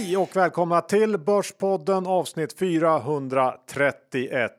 Hej och välkomna till Börspodden avsnitt 431.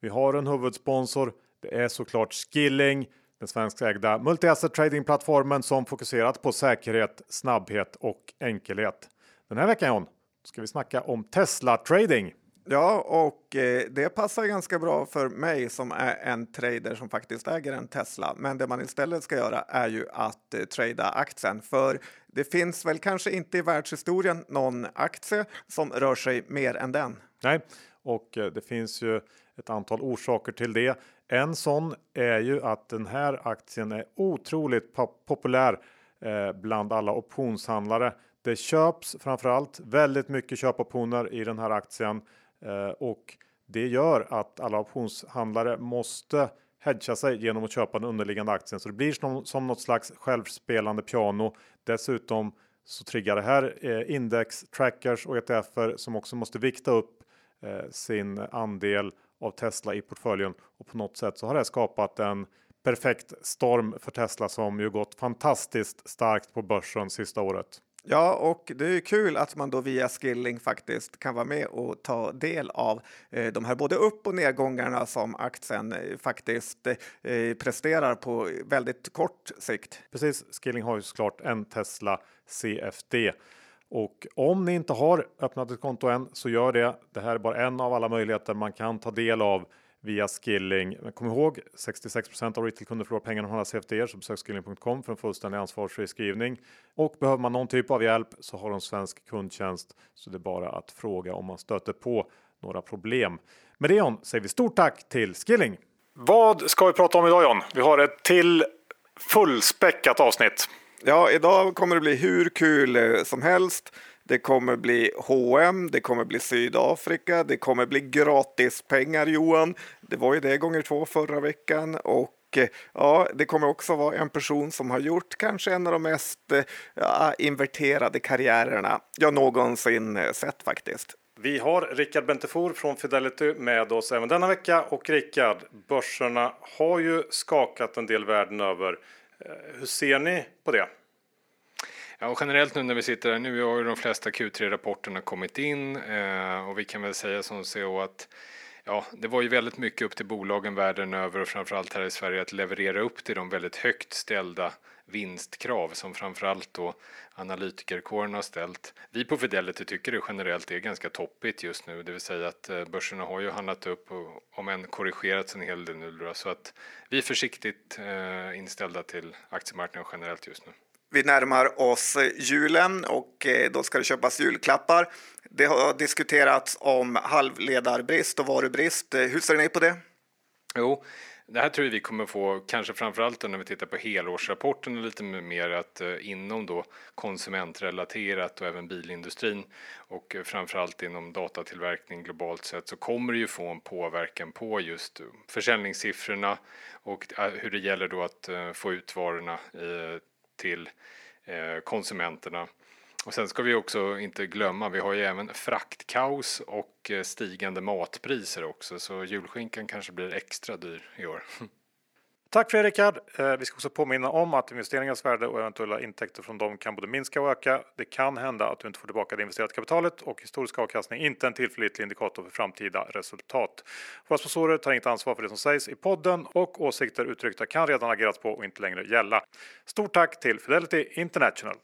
Vi har en huvudsponsor. Det är såklart Skilling, den svenskägda multi-asset tradingplattformen som fokuserat på säkerhet, snabbhet och enkelhet. Den här veckan John, ska vi snacka om Tesla trading. Ja, och eh, det passar ganska bra för mig som är en trader som faktiskt äger en Tesla. Men det man istället ska göra är ju att eh, trada aktien. För det finns väl kanske inte i världshistorien någon aktie som rör sig mer än den. Nej, och eh, det finns ju ett antal orsaker till det. En sån är ju att den här aktien är otroligt populär eh, bland alla optionshandlare. Det köps framförallt väldigt mycket köpoptioner i den här aktien Eh, och det gör att alla optionshandlare måste hedga sig genom att köpa den underliggande aktien. Så det blir som, som något slags självspelande piano. Dessutom så triggar det här eh, index, trackers och ETFer som också måste vikta upp eh, sin andel av Tesla i portföljen. Och på något sätt så har det skapat en perfekt storm för Tesla som ju gått fantastiskt starkt på börsen sista året. Ja, och det är kul att man då via Skilling faktiskt kan vara med och ta del av eh, de här både upp och nedgångarna som aktien eh, faktiskt eh, presterar på väldigt kort sikt. Precis, Skilling har ju såklart en Tesla CFD. Och om ni inte har öppnat ett konto än så gör det. Det här är bara en av alla möjligheter man kan ta del av via Skilling. Men kom ihåg 66% av retailkunder förlorar pengar om de CFD så besök skilling.com för en fullständig ansvarsfri skrivning. Och behöver man någon typ av hjälp så har de svensk kundtjänst så det är bara att fråga om man stöter på några problem. Med det John säger vi stort tack till Skilling. Vad ska vi prata om idag John? Vi har ett till fullspäckat avsnitt. Ja, idag kommer det bli hur kul som helst. Det kommer bli H&M, det kommer bli Sydafrika, det kommer bli gratispengar Johan. Det var ju det gånger två förra veckan och eh, ja, det kommer också vara en person som har gjort kanske en av de mest eh, ja, inverterade karriärerna jag någonsin eh, sett faktiskt. Vi har Rickard Bentefor från Fidelity med oss även denna vecka och Rickard, börserna har ju skakat en del världen över. Hur ser ni på det? Ja, och generellt nu när vi sitter här nu har ju de flesta Q3-rapporterna kommit in eh, och vi kan väl säga som så att ja, det var ju väldigt mycket upp till bolagen världen över och framförallt här i Sverige att leverera upp till de väldigt högt ställda vinstkrav som framförallt då analytikerkåren har ställt. Vi på Fidelity tycker det generellt är ganska toppigt just nu, det vill säga att eh, börserna har ju handlat upp och om än korrigerats en hel del nu då, så att vi är försiktigt eh, inställda till aktiemarknaden generellt just nu. Vi närmar oss eh, julen och eh, då ska det köpas julklappar. Det har diskuterats om halvledarbrist och varubrist. Eh, hur ser ni på det? Jo, det här tror vi kommer få, kanske framförallt när vi tittar på helårsrapporten och lite mer att inom då konsumentrelaterat och även bilindustrin och framförallt inom datatillverkning globalt sett så kommer det ju få en påverkan på just försäljningssiffrorna och hur det gäller då att få ut varorna till eh, konsumenterna. Och sen ska vi också inte glömma, vi har ju även fraktkaos och eh, stigande matpriser också, så julskinkan kanske blir extra dyr i år. Tack för Rickard. Eh, vi ska också påminna om att investeringars värde och eventuella intäkter från dem kan både minska och öka. Det kan hända att du inte får tillbaka det investerade kapitalet och historisk avkastning är inte en tillförlitlig indikator för framtida resultat. Våra sponsorer tar inget ansvar för det som sägs i podden och åsikter uttryckta kan redan agerats på och inte längre gälla. Stort tack till Fidelity International.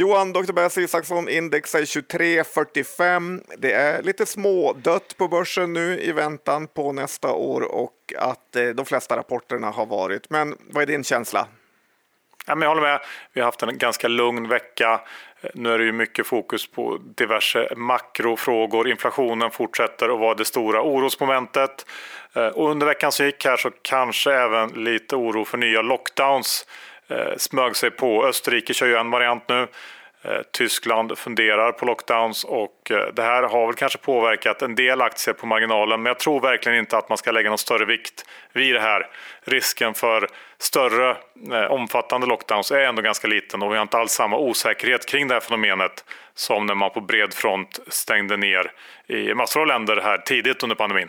Johan, Dr. Bass Isaksson, index är 23,45. Det är lite smådött på börsen nu i väntan på nästa år och att eh, de flesta rapporterna har varit. Men vad är din känsla? Ja, men jag håller med. Vi har haft en ganska lugn vecka. Eh, nu är det ju mycket fokus på diverse makrofrågor. Inflationen fortsätter att vara det stora orosmomentet. Eh, och under veckan som gick här så kanske även lite oro för nya lockdowns Eh, smög sig på. Österrike kör ju en variant nu. Eh, Tyskland funderar på lockdowns och eh, det här har väl kanske påverkat en del aktier på marginalen men jag tror verkligen inte att man ska lägga någon större vikt vid det här. Risken för större eh, omfattande lockdowns är ändå ganska liten och vi har inte alls samma osäkerhet kring det här fenomenet som när man på bred front stängde ner i massor av länder här tidigt under pandemin.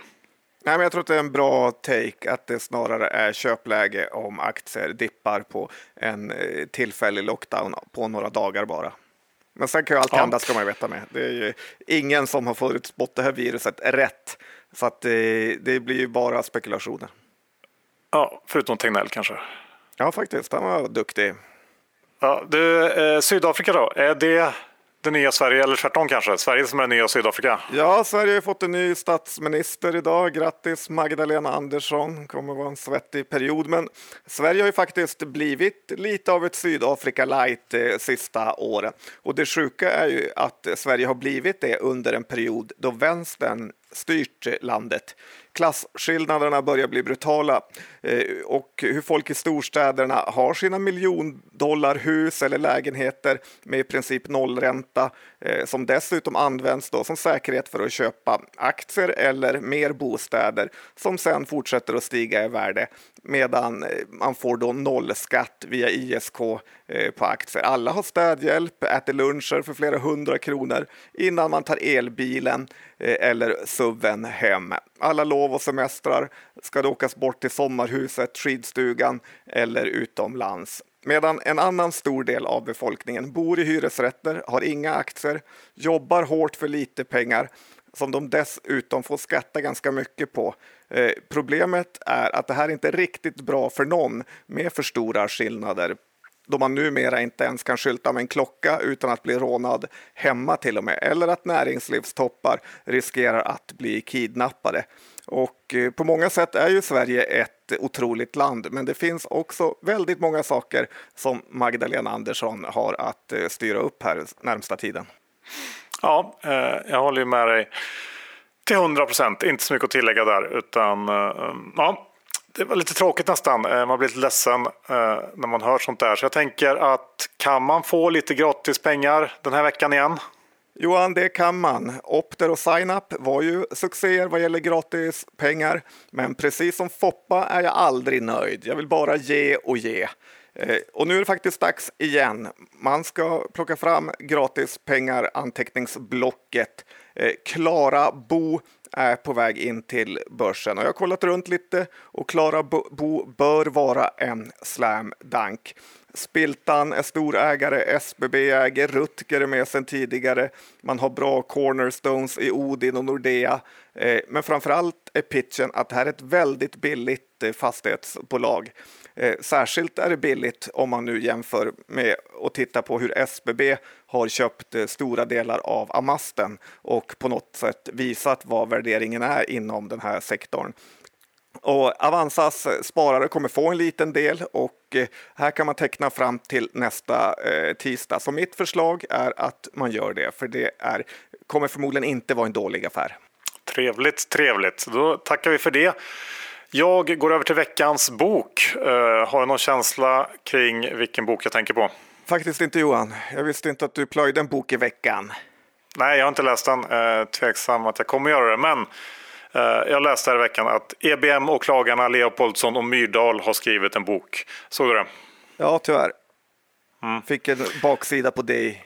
Nej, men jag tror att det är en bra take att det snarare är köpläge om aktier dippar på en eh, tillfällig lockdown på några dagar bara. Men sen kan ju allt ja. hända ska man veta med. Det är ju ingen som har förutspått det här viruset rätt. Så att det, det blir ju bara spekulationer. Ja, förutom Tegnell kanske. Ja, faktiskt. Han var duktig. Ja, du, eh, Sydafrika då? Är det det nya Sverige, eller tvärtom kanske? Sverige som är det nya Sydafrika? Ja, Sverige har fått en ny statsminister idag. Grattis Magdalena Andersson. kommer vara en svettig period, men Sverige har ju faktiskt blivit lite av ett Sydafrika light eh, sista åren. Och det sjuka är ju att Sverige har blivit det under en period då vänstern styrt landet. Klasskillnaderna börjar bli brutala eh, och hur folk i storstäderna har sina miljondollarhus eller lägenheter med i princip nollränta eh, som dessutom används då som säkerhet för att köpa aktier eller mer bostäder som sen fortsätter att stiga i värde medan eh, man får då nollskatt via ISK på aktier. Alla har städhjälp, äter luncher för flera hundra kronor innan man tar elbilen eller suven hem. Alla lov och semestrar ska det åkas bort till sommarhuset, skidstugan eller utomlands. Medan en annan stor del av befolkningen bor i hyresrätter, har inga aktier, jobbar hårt för lite pengar som de dessutom får skatta ganska mycket på. Eh, problemet är att det här inte är riktigt bra för någon med för stora skillnader då man numera inte ens kan skylta med en klocka utan att bli rånad hemma till och med, eller att näringslivstoppar riskerar att bli kidnappade. Och eh, på många sätt är ju Sverige ett otroligt land, men det finns också väldigt många saker som Magdalena Andersson har att eh, styra upp här närmsta tiden. Ja, eh, jag håller med dig till 100 procent. Inte så mycket att tillägga där, utan mm, ja, det var lite tråkigt nästan. Man blir lite ledsen när man hör sånt där. Så jag tänker att kan man få lite gratis pengar den här veckan igen? Johan, det kan man. Opter och Signup var ju succéer vad gäller gratis pengar. Men precis som Foppa är jag aldrig nöjd. Jag vill bara ge och ge. Eh, och nu är det faktiskt dags igen. Man ska plocka fram gratis pengar anteckningsblocket. Eh, Klara Bo är på väg in till börsen och jag har kollat runt lite och Klara Bo bör vara en slam dunk. Spiltan är storägare, SBB äger, Rutger är med sedan tidigare. Man har bra cornerstones i Odin och Nordea. Men men framförallt är pitchen att det här är ett väldigt billigt eh, fastighetsbolag. Eh, särskilt är det billigt om man nu jämför med och tittar på hur SBB har köpt stora delar av Amasten och på något sätt visat vad värderingen är inom den här sektorn. Och Avanzas sparare kommer få en liten del och eh, här kan man teckna fram till nästa eh, tisdag. Så mitt förslag är att man gör det, för det är, kommer förmodligen inte vara en dålig affär. Trevligt, trevligt. Då tackar vi för det. Jag går över till veckans bok. Uh, har du någon känsla kring vilken bok jag tänker på? Faktiskt inte Johan. Jag visste inte att du plöjde en bok i veckan. Nej, jag har inte läst den. Tveksam att jag kommer göra det, men Eh, jag läste här i veckan att EBM-åklagarna Leopoldsson och Myrdal har skrivit en bok. Såg du det? Ja, tyvärr. Mm. Fick en baksida på dig.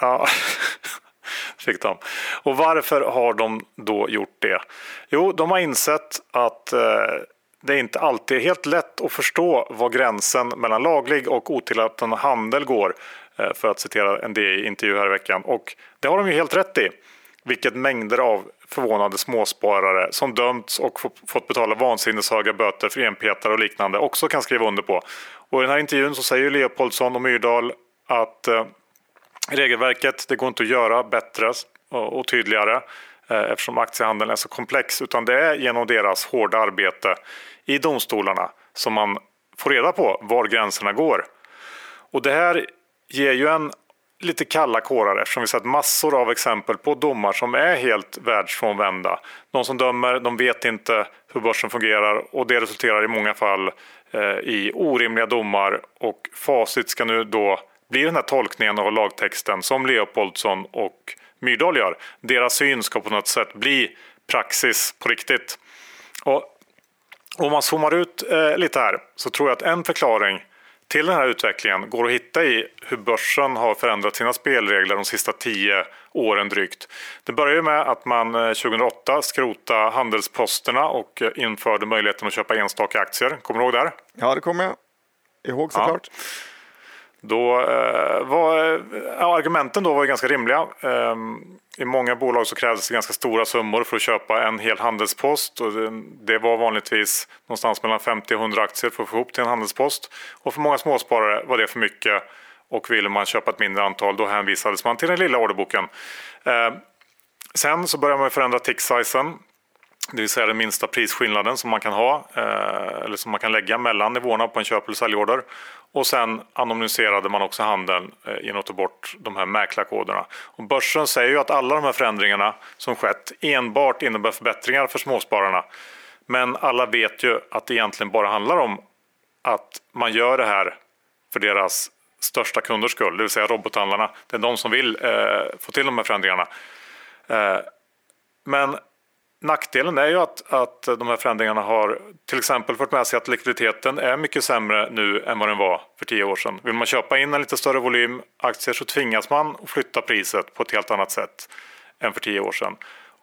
Ja, fick de. Och varför har de då gjort det? Jo, de har insett att eh, det inte alltid är helt lätt att förstå var gränsen mellan laglig och otillåten handel går. Eh, för att citera en DI-intervju här i veckan. Och det har de ju helt rätt i. Vilket mängder av förvånade småsparare som dömts och fått betala vansinneshöga böter för enpetare och liknande också kan skriva under på. Och i den här intervjun så säger Leopoldsson och Myrdal att eh, regelverket det går inte att göra bättre och, och tydligare eh, eftersom aktiehandeln är så komplex utan det är genom deras hårda arbete i domstolarna som man får reda på var gränserna går. Och det här ger ju en lite kalla kårar eftersom vi sett massor av exempel på domar som är helt världsfrånvända. De som dömer de vet inte hur börsen fungerar och det resulterar i många fall eh, i orimliga domar och facit ska nu då bli den här tolkningen av lagtexten som Leopoldsson och Myrdal gör. Deras syn ska på något sätt bli praxis på riktigt. Och om man zoomar ut eh, lite här så tror jag att en förklaring till den här utvecklingen går att hitta i hur börsen har förändrat sina spelregler de sista tio åren drygt. Det började med att man 2008 skrotade handelsposterna och införde möjligheten att köpa enstaka aktier. Kommer du ihåg det? Ja, det kommer jag ihåg såklart. Ja. Då eh, var ja, argumenten då var ganska rimliga. Ehm, I många bolag så krävdes det ganska stora summor för att köpa en hel handelspost. Och det, var vanligtvis någonstans mellan 50 och 100 aktier för att få ihop till en handelspost. Och för många småsparare var det för mycket och ville man köpa ett mindre antal då hänvisades man till den lilla orderboken. Ehm, sen så började man förändra tick-sizen det vill säga den minsta prisskillnaden som man kan ha eh, eller som man kan lägga mellan nivåerna på en köp eller säljorder. Och sen anonymiserade man också handeln eh, genom att ta bort de här mäklarkoderna. Och börsen säger ju att alla de här förändringarna som skett enbart innebär förbättringar för småspararna. Men alla vet ju att det egentligen bara handlar om att man gör det här för deras största kunders skull, det vill säga robothandlarna. Det är de som vill eh, få till de här förändringarna. Eh, men Nackdelen är ju att, att de här förändringarna har till exempel fört med sig att likviditeten är mycket sämre nu än vad den var för tio år sedan. Vill man köpa in en lite större volym aktier så tvingas man att flytta priset på ett helt annat sätt än för tio år sedan.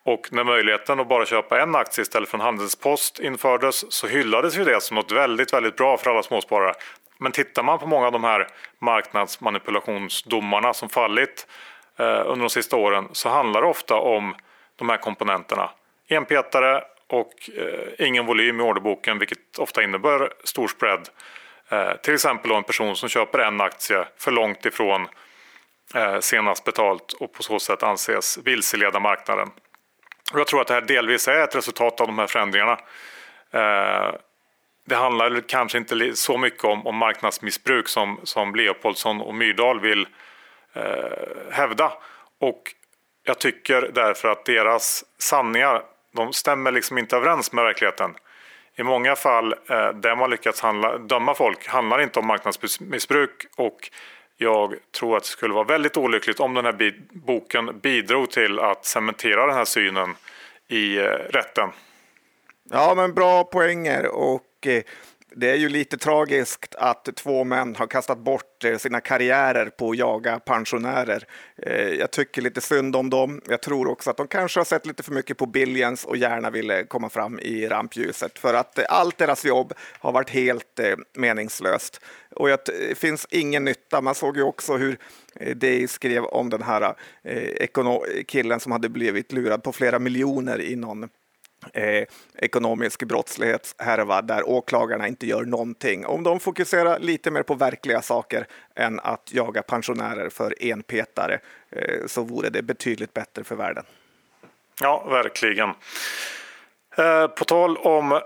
Och när möjligheten att bara köpa en aktie istället för en handelspost infördes så hyllades ju det som något väldigt, väldigt bra för alla småsparare. Men tittar man på många av de här marknadsmanipulationsdomarna som fallit eh, under de sista åren så handlar det ofta om de här komponenterna enpetare och eh, ingen volym i orderboken vilket ofta innebär stor spread. Eh, till exempel en person som köper en aktie för långt ifrån eh, senast betalt och på så sätt anses vilseleda marknaden. Och jag tror att det här delvis är ett resultat av de här förändringarna. Eh, det handlar kanske inte så mycket om, om marknadsmissbruk som, som Leopoldsson och Myrdal vill eh, hävda. Och jag tycker därför att deras sanningar de stämmer liksom inte överens med verkligheten. I många fall eh, där man lyckats handla, döma folk handlar inte om marknadsmissbruk och jag tror att det skulle vara väldigt olyckligt om den här boken bidrog till att cementera den här synen i eh, rätten. Ja, men bra poänger och eh, det är ju lite tragiskt att två män har kastat bort eh, sina karriärer på att jaga pensionärer. Eh, jag tycker lite synd om dem. Jag tror också att de kanske har sett lite för mycket på Billions och gärna ville komma fram i rampljuset för att eh, allt deras jobb har varit helt meningslöst. Och det finns ingen nytta. Man såg ju också hur De skrev om den här killen som hade blivit lurad på flera miljoner i någon eh, ekonomisk brottslighetshärva där åklagarna inte gör någonting. Om de fokuserar lite mer på verkliga saker än att jaga pensionärer för enpetare eh, så vore det betydligt bättre för världen. Ja, verkligen. Eh, på tal om eh,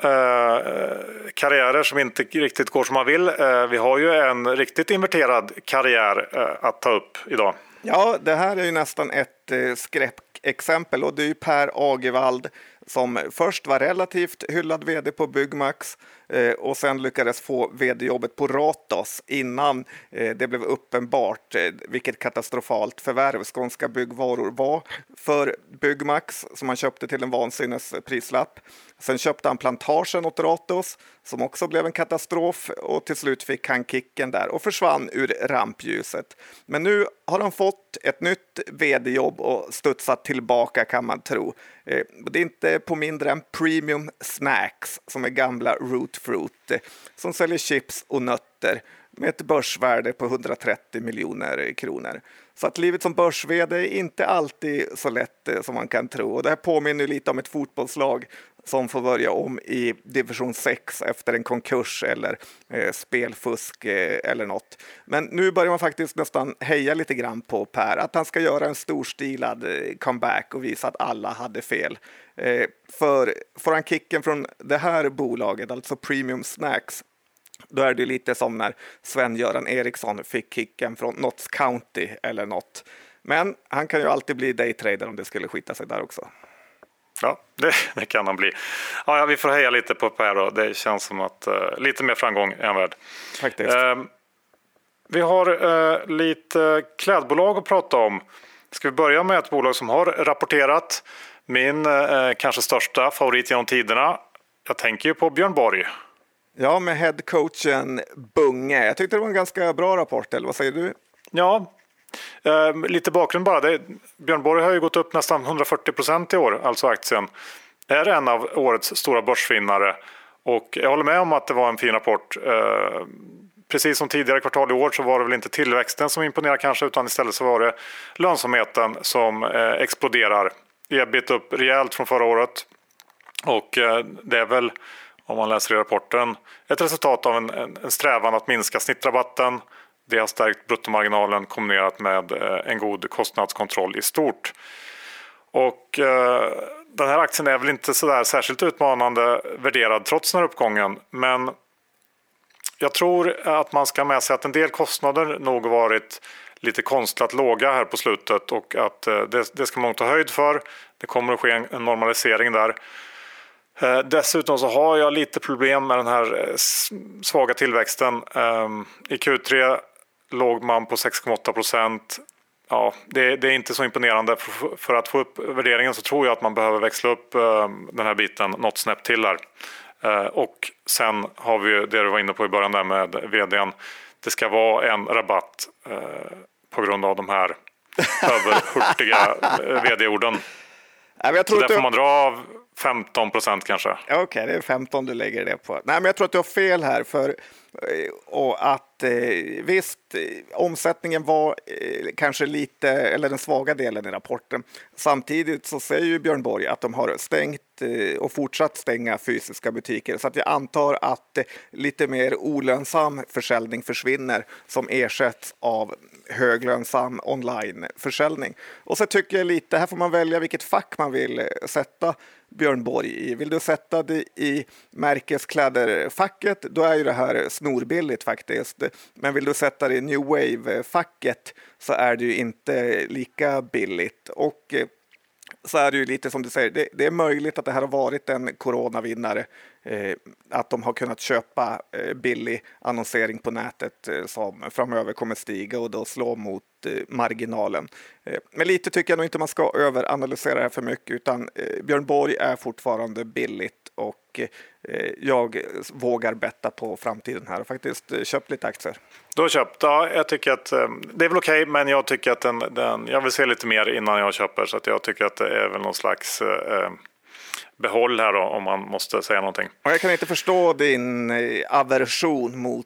karriärer som inte riktigt går som man vill. Eh, vi har ju en riktigt inverterad karriär eh, att ta upp idag. Ja, det här är ju nästan ett eh, skräckexempel och det är ju Per Agevald som först var relativt hyllad vd på Byggmax eh, och sen lyckades få vd-jobbet på Ratos innan eh, det blev uppenbart eh, vilket katastrofalt förvärv Skånska Byggvaror var för Byggmax som han köpte till en vansinnesprislapp. Sen köpte han plantagen åt Ratos som också blev en katastrof och till slut fick han kicken där och försvann ur rampljuset. Men nu har han fått ett nytt vd-jobb och studsat tillbaka kan man tro. Eh, det är inte på mindre än Premium Snacks som är gamla Root Fruit eh, som säljer chips och nötter med ett börsvärde på 130 miljoner kronor. Så att livet som börs är inte alltid så lätt eh, som man kan tro. Och det här påminner lite om ett fotbollslag som får börja om i division 6 efter en konkurs eller eh, spelfusk eh, eller något. Men nu börjar man faktiskt nästan heja lite grann på Per, att han ska göra en storstilad eh, comeback och visa att alla hade fel. Eh, för får han kicken från det här bolaget, alltså Premium Snacks, då är det lite som när Sven-Göran Eriksson fick kicken från Notts County eller något. Men han kan ju alltid bli daytrader om det skulle skita sig där också. Ja, det, det, kan han bli. Ja, ja, vi får heja lite på Per då. Det känns som att uh, lite mer framgång är han värd. Faktiskt. Uh, vi har uh, lite klädbolag att prata om. Ska vi börja med ett bolag som har rapporterat. Min kanske största favorit genom tiderna. Jag tänker ju på Björn Borg. Ja, med headcoachen Bunge. Jag tyckte det var en ganska bra rapport, eller vad säger du? Ja, eh, lite bakgrund bara. Det, Björn Borg har ju gått upp nästan 140 procent i år, alltså aktien. Är en av årets stora börsvinnare och jag håller med om att det var en fin rapport. Eh, precis som tidigare kvartal i år så var det väl inte tillväxten som imponerade kanske utan istället så var det lönsamheten som eh, exploderar. Ebit upp rejält från förra året och eh, det är väl om man läser i rapporten ett resultat av en, en, en strävan att minska snittrabatten. Det har stärkt bruttomarginalen kombinerat med eh, en god kostnadskontroll i stort. Och eh, den här aktien är väl inte så där särskilt utmanande värderad trots den här uppgången. Men jag tror att man ska med sig att en del kostnader nog varit lite konstlat låga här på slutet och att eh, det, det ska man ta höjd för. Det kommer att ske en normalisering där. Dessutom så har jag lite problem med den här svaga tillväxten. Ehm, I Q3 låg man på 6,8 procent ja, det, det, är inte så imponerande. För, för, att få upp värderingen så tror jag att man behöver växla upp uh, den här biten något snäpp till här. Uh, och sen har vi det du var inne på i början där med vdn. Det ska vara en rabatt uh, på grund av de här överhurtiga vd-orden. Jag tror så där får man dra av 15 procent kanske. Okej, okay, det är 15 du lägger det på. Nej, men jag tror att du har fel här. för Eh, och att eh, visst, omsättningen var eh, kanske lite, eller den svaga delen i rapporten. Samtidigt så säger ju Björn Borg att de har stängt och fortsatt stänga fysiska butiker. Så att jag antar att lite mer olönsam försäljning försvinner som ersätts av höglönsam onlineförsäljning. Och så tycker jag lite, här får man välja vilket fack man vill sätta Björn Borg i. Vill du sätta det i märkeskläderfacket, då är ju det här snorbilligt faktiskt. Men vill du sätta det i New Wave-facket så är det ju inte lika billigt. Och eh, så är det ju lite som du säger, det, det är möjligt att det här har varit en coronavinnare. Eh, att de har kunnat köpa eh, billig annonsering på nätet eh, som framöver kommer stiga och då slå mot marginalen. Eh, men lite tycker jag nog inte man ska överanalysera det här för mycket utan eh, Björn Borg är fortfarande billigt och jag vågar betta på framtiden här och faktiskt köpt lite aktier. Du har köpt? Ja, jag tycker att det är väl okej, okay, men jag tycker att den, den, jag vill se lite mer innan jag köper så att jag tycker att det är väl någon slags eh, behåll här då, om man måste säga någonting. Och jag kan inte förstå din aversion mot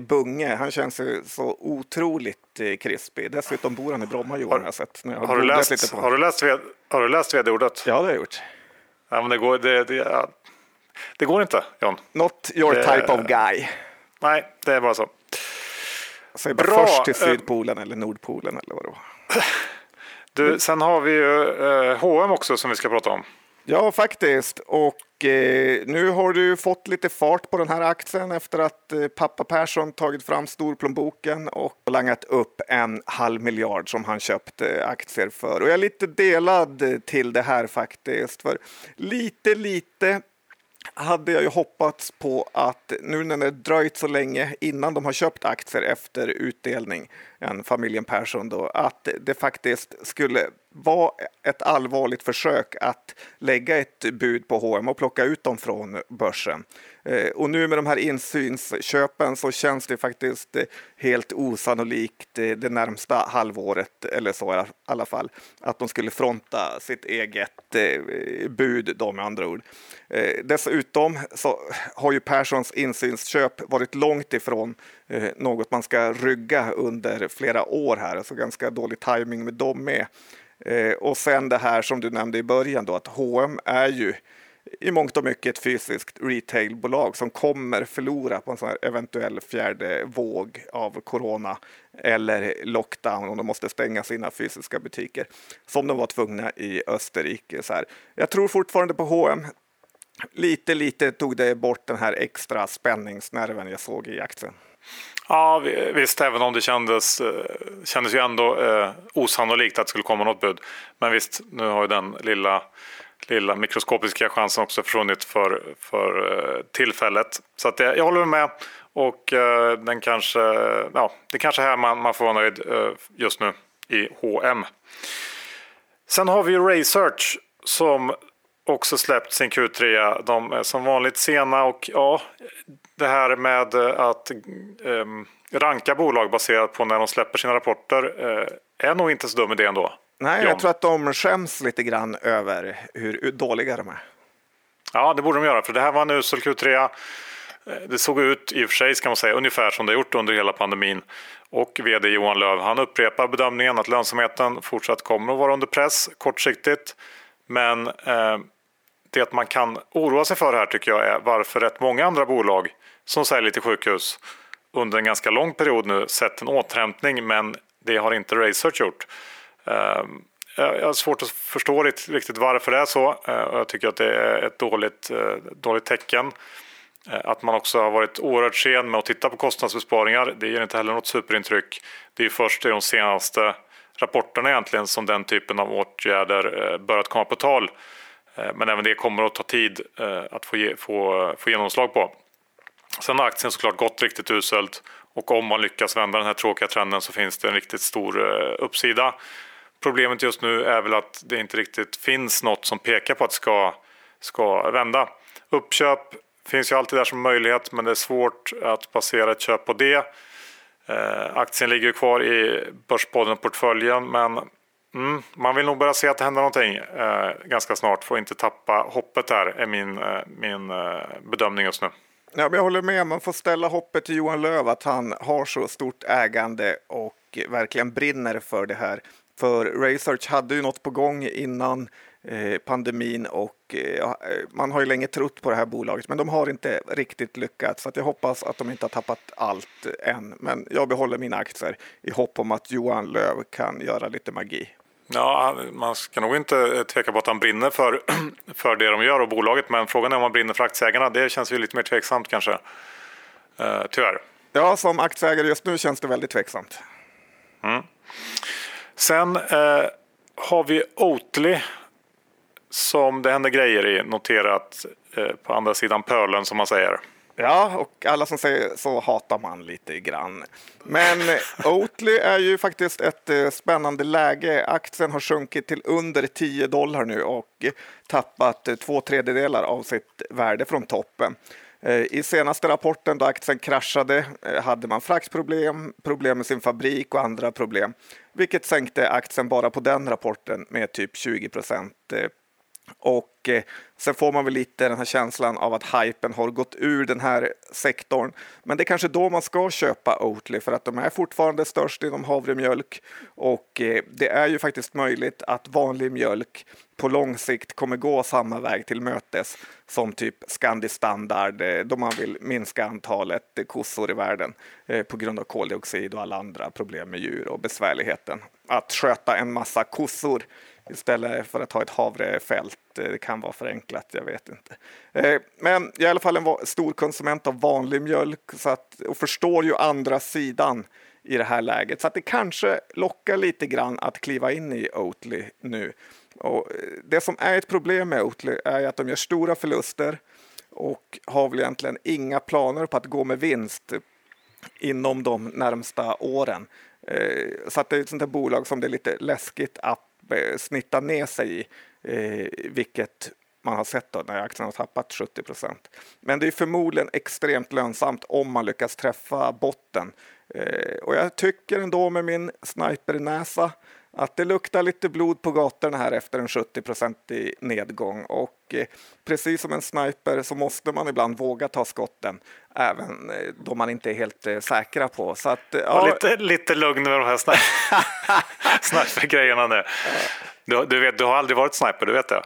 Bunge. Han känns ju så otroligt krispig. Dessutom bor han i Bromma Johan har, jag sett. Har, har, du läst, lite på. har du läst, har du läst vd-ordet? Ja, det har jag gjort. Ja, men det går, det, det, ja, det går inte, John. Not your det, type of guy. Nej, det är bara så. Säg bara Bra. först till Sydpolen eller Nordpolen eller vad det var. Du, sen har vi ju eh, H&M också som vi ska prata om. Ja, faktiskt. Och eh, nu har du fått lite fart på den här aktien efter att eh, pappa Persson tagit fram storplånboken och langat upp en halv miljard som han köpte eh, aktier för. Och jag är lite delad till det här faktiskt. För lite, lite hade jag ju hoppats på att nu när det dröjt så länge innan de har köpt aktier efter utdelning, en familjen Persson då, att det faktiskt skulle var ett allvarligt försök att lägga ett bud på H&M och plocka ut dem från börsen. Eh, och nu med de här insynsköpen så känns det faktiskt helt osannolikt eh, det närmsta halvåret eller så i alla fall att de skulle fronta sitt eget eh, bud då med andra ord. Dessutom så har ju Perssons insynsköp varit långt ifrån något man ska rygga under flera år här, alltså ganska dålig timing med dem med. Eh, och sen det här som du nämnde i början då att H&M är ju i mångt och mycket ett fysiskt retailbolag som kommer förlora på en sån här eventuell fjärde våg av corona eller lockdown om de måste stänga sina fysiska butiker som de var tvungna i Österrike. Så här. Jag tror fortfarande på H&M. Lite, lite tog det bort den här extra spänningsnerven jag såg i aktien. Ja, visst, även om det kändes, eh, kändes ju ändå eh, osannolikt att det skulle komma något bud. Men visst, nu har ju den lilla lilla mikroskopiska chansen också försvunnit för, för eh, tillfället. Så att jag håller med och eh, den kanske, ja, det kanske är här man, man får vara nöjd eh, just nu i H&M. Sen har vi Research som också släppt sin Q3. De är som vanligt sena och ja, det här med att eh, ranka bolag baserat på när de släpper sina rapporter eh, är nog inte så dum idé ändå. Nej, John. jag tror att de skäms lite grann över hur dåliga de är. Ja, det borde de göra, för det här var en usel Q3. Eh, det såg ut i och för sig, ska man säga, ungefär som det gjort under hela pandemin. Och vd Johan Löv, han upprepar bedömningen att lönsamheten fortsatt kommer att vara under press kortsiktigt. Men eh, det man kan oroa sig för här tycker jag är varför rätt många andra bolag som säljer till sjukhus under en ganska lång period nu sett en återhämtning men det har inte Research gjort. Ehm, jag har svårt att förstå riktigt varför det är så eh, jag tycker att det är ett dåligt, eh, dåligt tecken. Eh, att man också har varit oerhört sen med att titta på kostnadsbesparingar, det ger inte heller något superintryck. Det är först i de senaste rapporterna egentligen som den typen av åtgärder börjat komma på tal. Eh, men även det kommer att ta tid eh, att få, få, få genomslag på. Sen har aktien såklart gått riktigt uselt och om man lyckas vända den här tråkiga trenden så finns det en riktigt stor eh, uppsida. Problemet just nu är väl att det inte riktigt finns något som pekar på att det ska, ska vända. Uppköp finns ju alltid där som möjlighet men det är svårt att basera ett köp på det. Aktien ligger kvar i Börspodden-portföljen men mm, man vill nog börja se att det händer någonting eh, ganska snart Får inte tappa hoppet där, är min, eh, min eh, bedömning just nu. Ja, jag håller med, man får ställa hoppet till Johan Löv att han har så stort ägande och verkligen brinner för det här. För Research hade ju något på gång innan eh, pandemin och eh, eh, man har ju länge trott på det här bolaget, men de har inte riktigt lyckats. Så jag hoppas att de inte har tappat allt än. Men jag behåller mina aktier i hopp om att Johan Löv kan göra lite magi. Ja, man ska nog inte tveka på att han brinner för, för det de gör och bolaget, men frågan är om han brinner för aktieägarna. Det känns ju lite mer tveksamt kanske, uh, tyvärr. Ja, som aktieägare just nu känns det väldigt tveksamt. Mm. Sen eh, har vi Oatly som det händer grejer i, noterat eh, på andra sidan pölen som man säger. Ja, och alla som säger så hatar man lite grann. Men Oatly är ju faktiskt ett eh, spännande läge. Aktien har sjunkit till under 10 dollar nu och tappat eh, två tredjedelar av sitt värde från toppen. Eh, I senaste rapporten då aktien kraschade hade man fraktproblem, problem med sin fabrik och andra problem, vilket sänkte aktien bara på den rapporten med typ 20 procent. Eh, och sen får man väl lite den här känslan av att hypen har gått ur den här sektorn. Men det är kanske då man ska köpa Oatly för att de är fortfarande störst inom havremjölk och eh, det är ju faktiskt möjligt att vanlig mjölk på lång sikt kommer gå samma väg till mötes som typ Scandi Standard eh, då man vill minska antalet kossor i världen eh, på grund av koldioxid och alla andra problem med djur och besvärligheten. Att sköta en massa kossor istället för att ha ett havrefält eh, det kan vara förenklat, jag vet inte. Eh, men jag är i alla fall en stor konsument av vanlig mjölk så att, och förstår ju andra sidan i det här läget. Så att det kanske lockar lite grann att kliva in i Oatly nu. Och eh, det som är ett problem med Oatly är att de gör stora förluster och har väl egentligen inga planer på att gå med vinst inom de närmsta åren. Så att det är ett sånt där bolag som det är lite läskigt att Eh, snitta ner sig i, eh, vilket man har sett då när aktien har tappat 70 procent. Men det är förmodligen extremt lönsamt om man lyckas träffa botten. Eh, och jag tycker ändå med min snipernäsa att det luktar lite blod på gatorna här efter en 70-procentig nedgång och eh, precis som en sniper så måste man ibland våga ta skotten även eh, då man inte är helt eh, säkra på. Så att, ja, lite, lite lugn med de här sniper-grejerna nu. Du, du, vet, du har aldrig varit sniper, du vet det?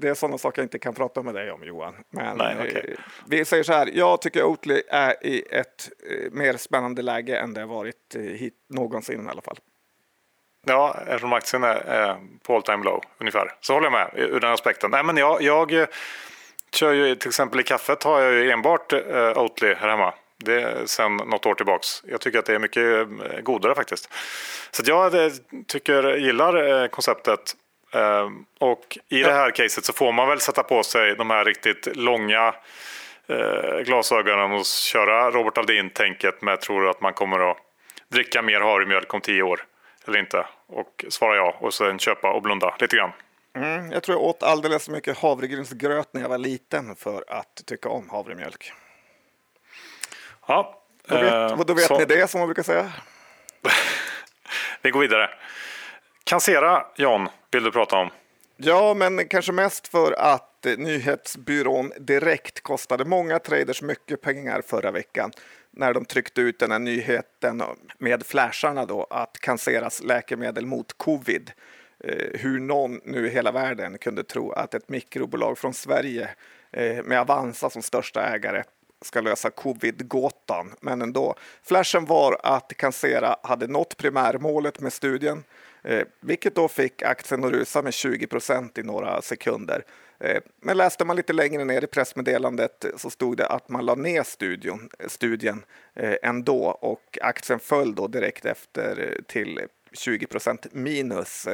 det är sådana saker jag inte kan prata med dig om Johan. Men Nej, okay. vi säger så här, jag tycker Oatly är i ett mer spännande läge än det har varit hit, någonsin i alla fall. Ja, eftersom aktien är på all time low ungefär. Så håller jag med ur den aspekten. Nej, men jag, jag eh, kör ju till exempel i kaffet har jag ju enbart eh, Oatly här hemma. Det är sedan något år tillbaks. Jag tycker att det är mycket eh, godare faktiskt. Så jag tycker, gillar konceptet. Och i det här caset så får man väl sätta på sig de här riktigt långa glasögonen och köra Robert Aldin-tänket med tror att man kommer att dricka mer havremjölk om tio år eller inte? Och svara ja och sen köpa och blunda lite grann. Mm, jag tror jag åt alldeles för mycket havregrynsgröt när jag var liten för att tycka om havremjölk. Ja, Då vet, eh, då vet så- ni det som man brukar säga. Vi går vidare. Cancera, John, vill du prata om? Ja, men kanske mest för att eh, nyhetsbyrån Direkt kostade många traders mycket pengar förra veckan när de tryckte ut den här nyheten med flasharna då att canceras läkemedel mot covid. Eh, hur någon nu i hela världen kunde tro att ett mikrobolag från Sverige eh, med Avanza som största ägare ska lösa covid-gåtan, men ändå. Flashen var att Cancera hade nått primärmålet med studien, eh, vilket då fick aktien att rusa med 20 procent i några sekunder. Eh, men läste man lite längre ner i pressmeddelandet så stod det att man la ner studion, studien eh, ändå och aktien föll då direkt efter eh, till 20 procent minus.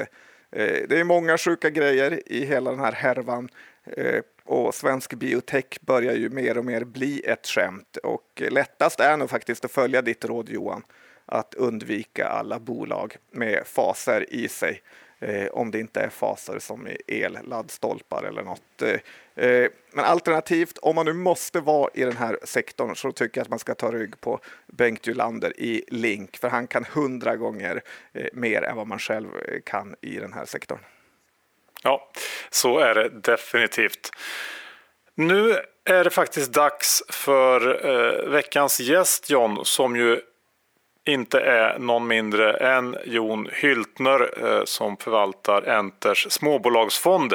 Eh, det är många sjuka grejer i hela den här härvan. Eh, och svensk biotech börjar ju mer och mer bli ett skämt. Och lättast är nog faktiskt att följa ditt råd Johan att undvika alla bolag med faser i sig. Eh, om det inte är faser som i el, laddstolpar eller något. Eh, men alternativt, om man nu måste vara i den här sektorn så tycker jag att man ska ta rygg på Bengt Julander i Link för han kan hundra gånger eh, mer än vad man själv eh, kan i den här sektorn. Ja, så är det definitivt. Nu är det faktiskt dags för eh, veckans gäst John som ju inte är någon mindre än Jon Hyltner eh, som förvaltar Enters småbolagsfond.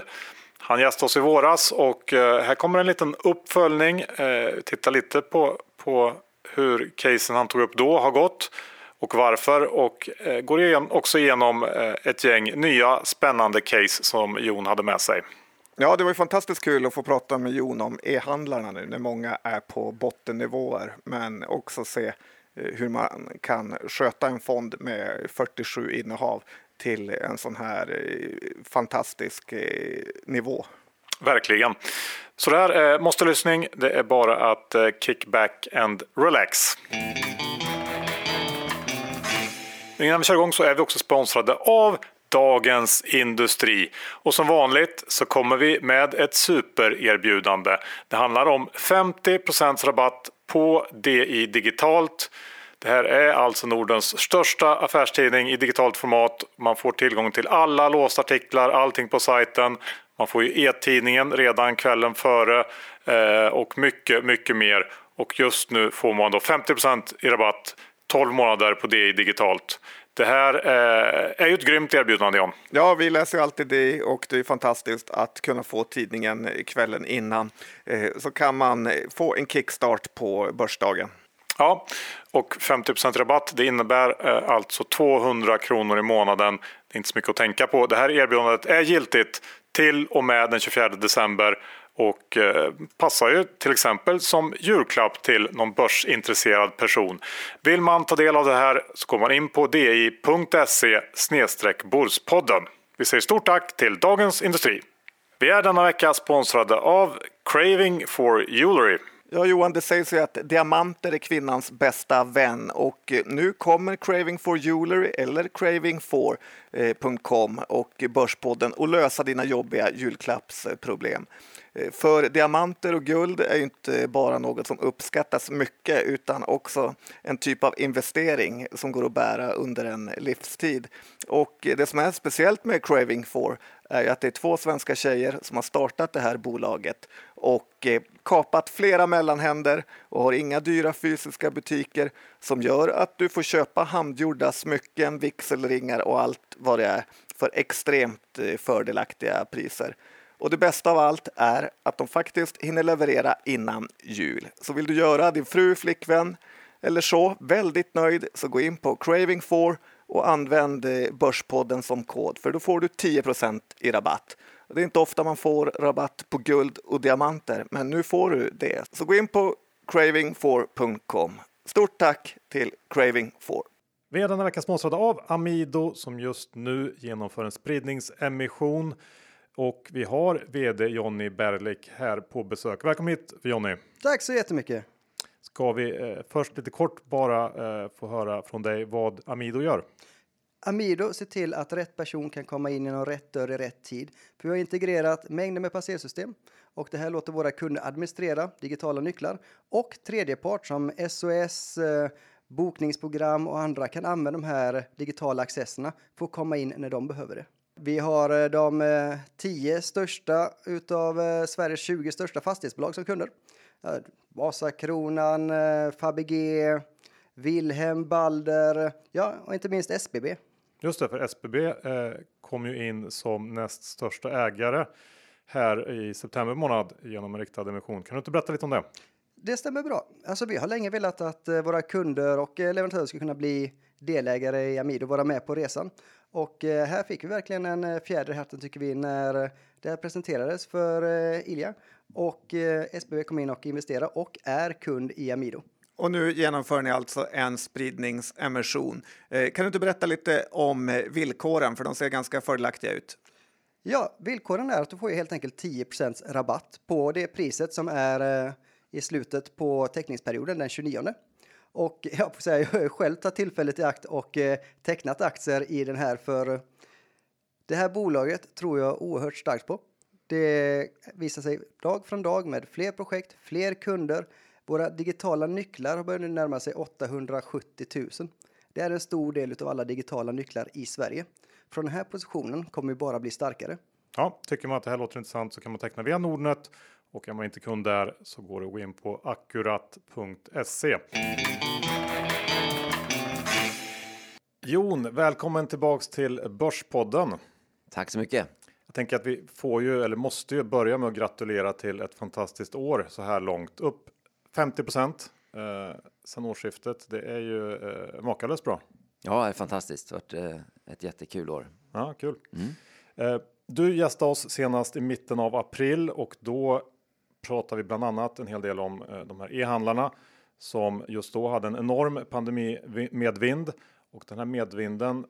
Han gästade oss i våras och eh, här kommer en liten uppföljning. Eh, titta lite på, på hur casen han tog upp då har gått och varför och eh, går igen, också igenom ett gäng nya spännande case som Jon hade med sig. Ja, det var ju fantastiskt kul att få prata med Jon om e-handlarna nu när många är på bottennivåer, men också se hur man kan sköta en fond med 47 innehav till en sån här eh, fantastisk eh, nivå. Verkligen. Så det här är eh, måste lyssning. Det är bara att kick back and relax. Innan vi kör igång så är vi också sponsrade av Dagens Industri. Och som vanligt så kommer vi med ett supererbjudande. Det handlar om 50 rabatt på DI Digitalt. Det här är alltså Nordens största affärstidning i digitalt format. Man får tillgång till alla låsta artiklar, allting på sajten. Man får ju e-tidningen redan kvällen före eh, och mycket, mycket mer. Och just nu får man då 50 i rabatt 12 månader på DI Digitalt. Det här eh, är ju ett grymt erbjudande John. Ja, vi läser ju alltid det och det är fantastiskt att kunna få tidningen kvällen innan. Eh, så kan man få en kickstart på börsdagen. Ja, och 50% rabatt det innebär eh, alltså 200 kronor i månaden. Det är inte så mycket att tänka på. Det här erbjudandet är giltigt till och med den 24 december och eh, passar ju till exempel som julklapp till någon börsintresserad person. Vill man ta del av det här så går man in på di.se Börspodden. Vi säger stort tack till Dagens Industri. Vi är denna vecka sponsrade av Craving for Jewelry. Ja, Johan, det sägs ju att diamanter är kvinnans bästa vän och nu kommer Craving for Jewelry eller craving4.com eh, och Börspodden att lösa dina jobbiga julklappsproblem. Eh, för diamanter och guld är ju inte bara något som uppskattas mycket utan också en typ av investering som går att bära under en livstid. Och det som är speciellt med Craving 4 är att det är två svenska tjejer som har startat det här bolaget och eh, kapat flera mellanhänder och har inga dyra fysiska butiker som gör att du får köpa handgjorda smycken, vigselringar och allt vad det är för extremt eh, fördelaktiga priser. Och det bästa av allt är att de faktiskt hinner leverera innan jul. Så vill du göra din fru, flickvän eller så väldigt nöjd så gå in på Craving4 och använd eh, Börspodden som kod för då får du 10 i rabatt. Det är inte ofta man får rabatt på guld och diamanter men nu får du det. Så gå in på craving4.com. Stort tack till Craving4. Vi är denna vecka sponsrade av Amido som just nu genomför en spridningsemission. Och vi har VD Jonny Berlik här på besök. Välkommen hit Jonny. Tack så jättemycket. Ska vi eh, först lite kort bara eh, få höra från dig vad Amido gör? Amido ser till att rätt person kan komma in genom rätt dörr i rätt tid. För vi har integrerat mängder med passersystem och det här låter våra kunder administrera digitala nycklar och tredjepart som SOS, eh, bokningsprogram och andra kan använda de här digitala accesserna för att komma in när de behöver det. Vi har eh, de eh, tio största utav eh, Sveriges 20 största fastighetsbolag som kunder. Vasakronan, Fabege, Wilhelm, Balder, ja, och inte minst SBB. Just det, för SBB eh, kom ju in som näst största ägare här i september månad genom en riktad emission. Kan du inte berätta lite om det? Det stämmer bra. Alltså, vi har länge velat att våra kunder och leverantörer ska kunna bli delägare i Amido och vara med på resan. Och eh, här fick vi verkligen en eh, fjäder i hatten tycker vi när det här presenterades för eh, Ilja och SBB kom in och investerade och är kund i Amido. Och nu genomför ni alltså en spridningsemission. Kan du inte berätta lite om villkoren, för de ser ganska fördelaktiga ut? Ja, villkoren är att du får helt enkelt 10% rabatt på det priset som är i slutet på teckningsperioden den 29. Och jag får säga, jag har själv tagit tillfället i akt och eh, tecknat aktier i den här för det här bolaget tror jag oerhört starkt på. Det visar sig dag från dag med fler projekt, fler kunder. Våra digitala nycklar har börjat närma sig 870 000. Det är en stor del av alla digitala nycklar i Sverige. Från den här positionen kommer vi bara bli starkare. Ja, tycker man att det här låter intressant så kan man teckna via Nordnet och är man inte kund där så går det att gå in på akkurat.se. Jon, välkommen tillbaks till Börspodden. Tack så mycket. Jag tänker att vi får ju, eller måste ju börja med att gratulera till ett fantastiskt år så här långt. Upp 50 procent eh, sedan årsskiftet. Det är ju eh, makalöst bra. Ja, det är fantastiskt. Det har varit eh, ett jättekul år. Ja, kul. Eh, du gästade oss senast i mitten av april och då pratar vi bland annat en hel del om eh, de här e-handlarna som just då hade en enorm pandemi medvind och den här medvinden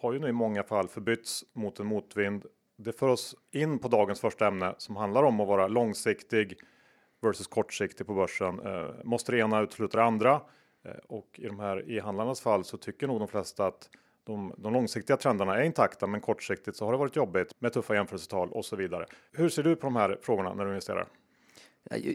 har ju nu i många fall förbytts mot en motvind. Det för oss in på dagens första ämne som handlar om att vara långsiktig versus kortsiktig på börsen. Eh, måste det ena utesluta det andra? Eh, och i de här e-handlarnas fall så tycker nog de flesta att de, de långsiktiga trenderna är intakta, men kortsiktigt så har det varit jobbigt med tuffa jämförelsetal och så vidare. Hur ser du på de här frågorna när du investerar?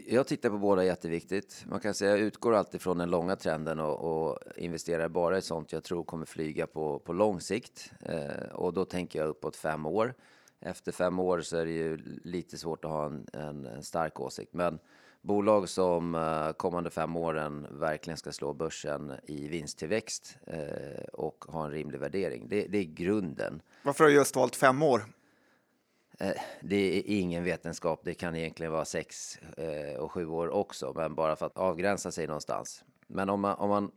Jag- tittar på båda jätteviktigt. Man kan säga jag utgår alltid från den långa trenden och, och investerar bara i sånt jag tror kommer flyga på, på lång sikt. Eh, och då tänker jag uppåt fem år. Efter fem år så är det ju lite svårt att ha en, en, en stark åsikt. Men bolag som eh, kommande fem åren verkligen ska slå börsen i vinsttillväxt eh, och ha en rimlig värdering. Det, det är grunden. Varför har du just valt fem år? Eh, det är ingen vetenskap, det kan egentligen vara sex eh, och sju år också, men bara för att avgränsa sig någonstans. Men om man, om man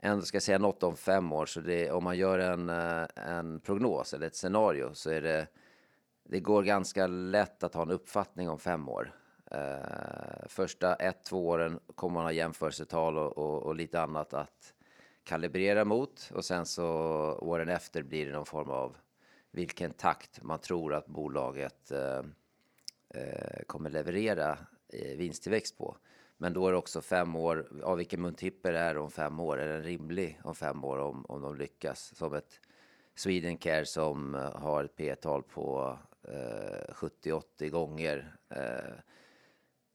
ändå ska säga något om fem år, så det, om man gör en, eh, en prognos eller ett scenario så är det, det går ganska lätt att ha en uppfattning om fem år. Första ett, två åren kommer man ha jämförelsetal och, och, och lite annat att kalibrera mot och sen så åren efter blir det någon form av vilken takt man tror att bolaget eh, eh, kommer leverera eh, vinsttillväxt på. Men då är det också fem år, av vilken multipel är det om fem år? Är den rimlig om fem år om, om de lyckas? Som ett Swedencare som har ett P-tal på eh, 70-80 gånger eh,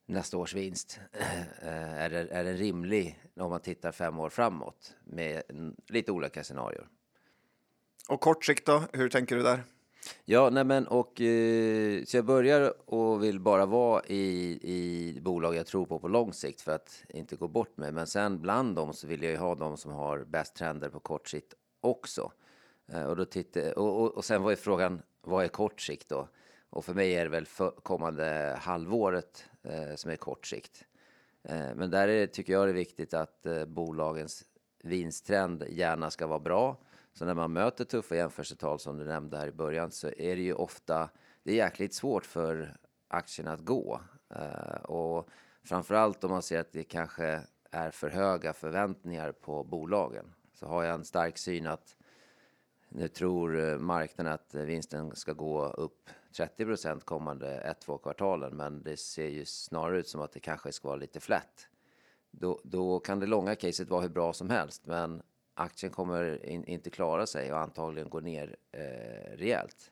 nästa års vinst. Är, det, är den rimlig om man tittar fem år framåt med lite olika scenarier? Och kort sikt då, hur tänker du där? Ja, nej men och eh, så jag börjar och vill bara vara i, i bolag jag tror på på lång sikt för att inte gå bort mig. Men sen bland dem så vill jag ju ha de som har bäst trender på kort sikt också. Eh, och, då tittar, och, och, och sen var ju frågan, vad är kort sikt då? Och för mig är det väl för kommande halvåret eh, som är kort sikt. Eh, men där är, tycker jag det är viktigt att eh, bolagens vinsttrend gärna ska vara bra. Så när man möter tuffa jämförelsetal som du nämnde här i början så är det ju ofta, det är jäkligt svårt för aktierna att gå. Eh, och framförallt om man ser att det kanske är för höga förväntningar på bolagen. Så har jag en stark syn att nu tror eh, marknaden att vinsten ska gå upp 30 procent kommande ett, två kvartalen, men det ser ju snarare ut som att det kanske ska vara lite flätt. Då, då kan det långa caset vara hur bra som helst, men aktien kommer in, inte klara sig och antagligen gå ner eh, rejält.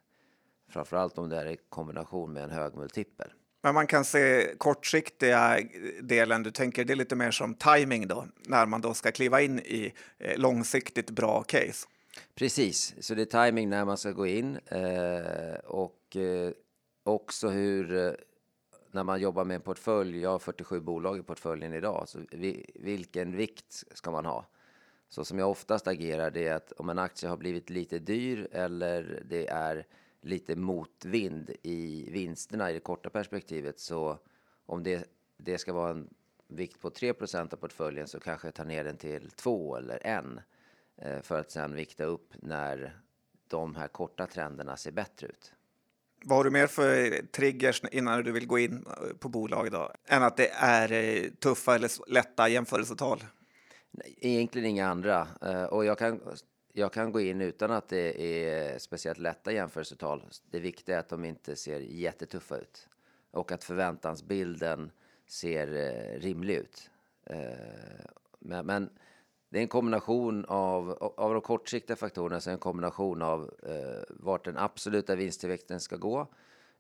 Framförallt om det är i kombination med en hög multipel. Men man kan se kortsiktiga delen, du tänker det är lite mer som timing då, när man då ska kliva in i eh, långsiktigt bra case. Precis, så det är timing när man ska gå in eh, och eh, också hur eh, när man jobbar med en portfölj, jag har 47 bolag i portföljen idag, så vi, vilken vikt ska man ha? Så som jag oftast agerar det är att om en aktie har blivit lite dyr eller det är lite motvind i vinsterna i det korta perspektivet så om det, det ska vara en vikt på 3% av portföljen så kanske jag tar ner den till 2 eller 1 eh, för att sedan vikta upp när de här korta trenderna ser bättre ut. Vad har du mer för triggers innan du vill gå in på bolag då? Än att det är eh, tuffa eller lätta jämförelsetal? Egentligen inga andra. Eh, och jag kan jag kan gå in utan att det är speciellt lätta jämförelsetal. Det viktiga är att de inte ser jättetuffa ut och att förväntansbilden ser eh, rimlig ut. Eh, men, men, det är en kombination av, av de kortsiktiga faktorerna, så en kombination av eh, vart den absoluta vinsttillväxten ska gå.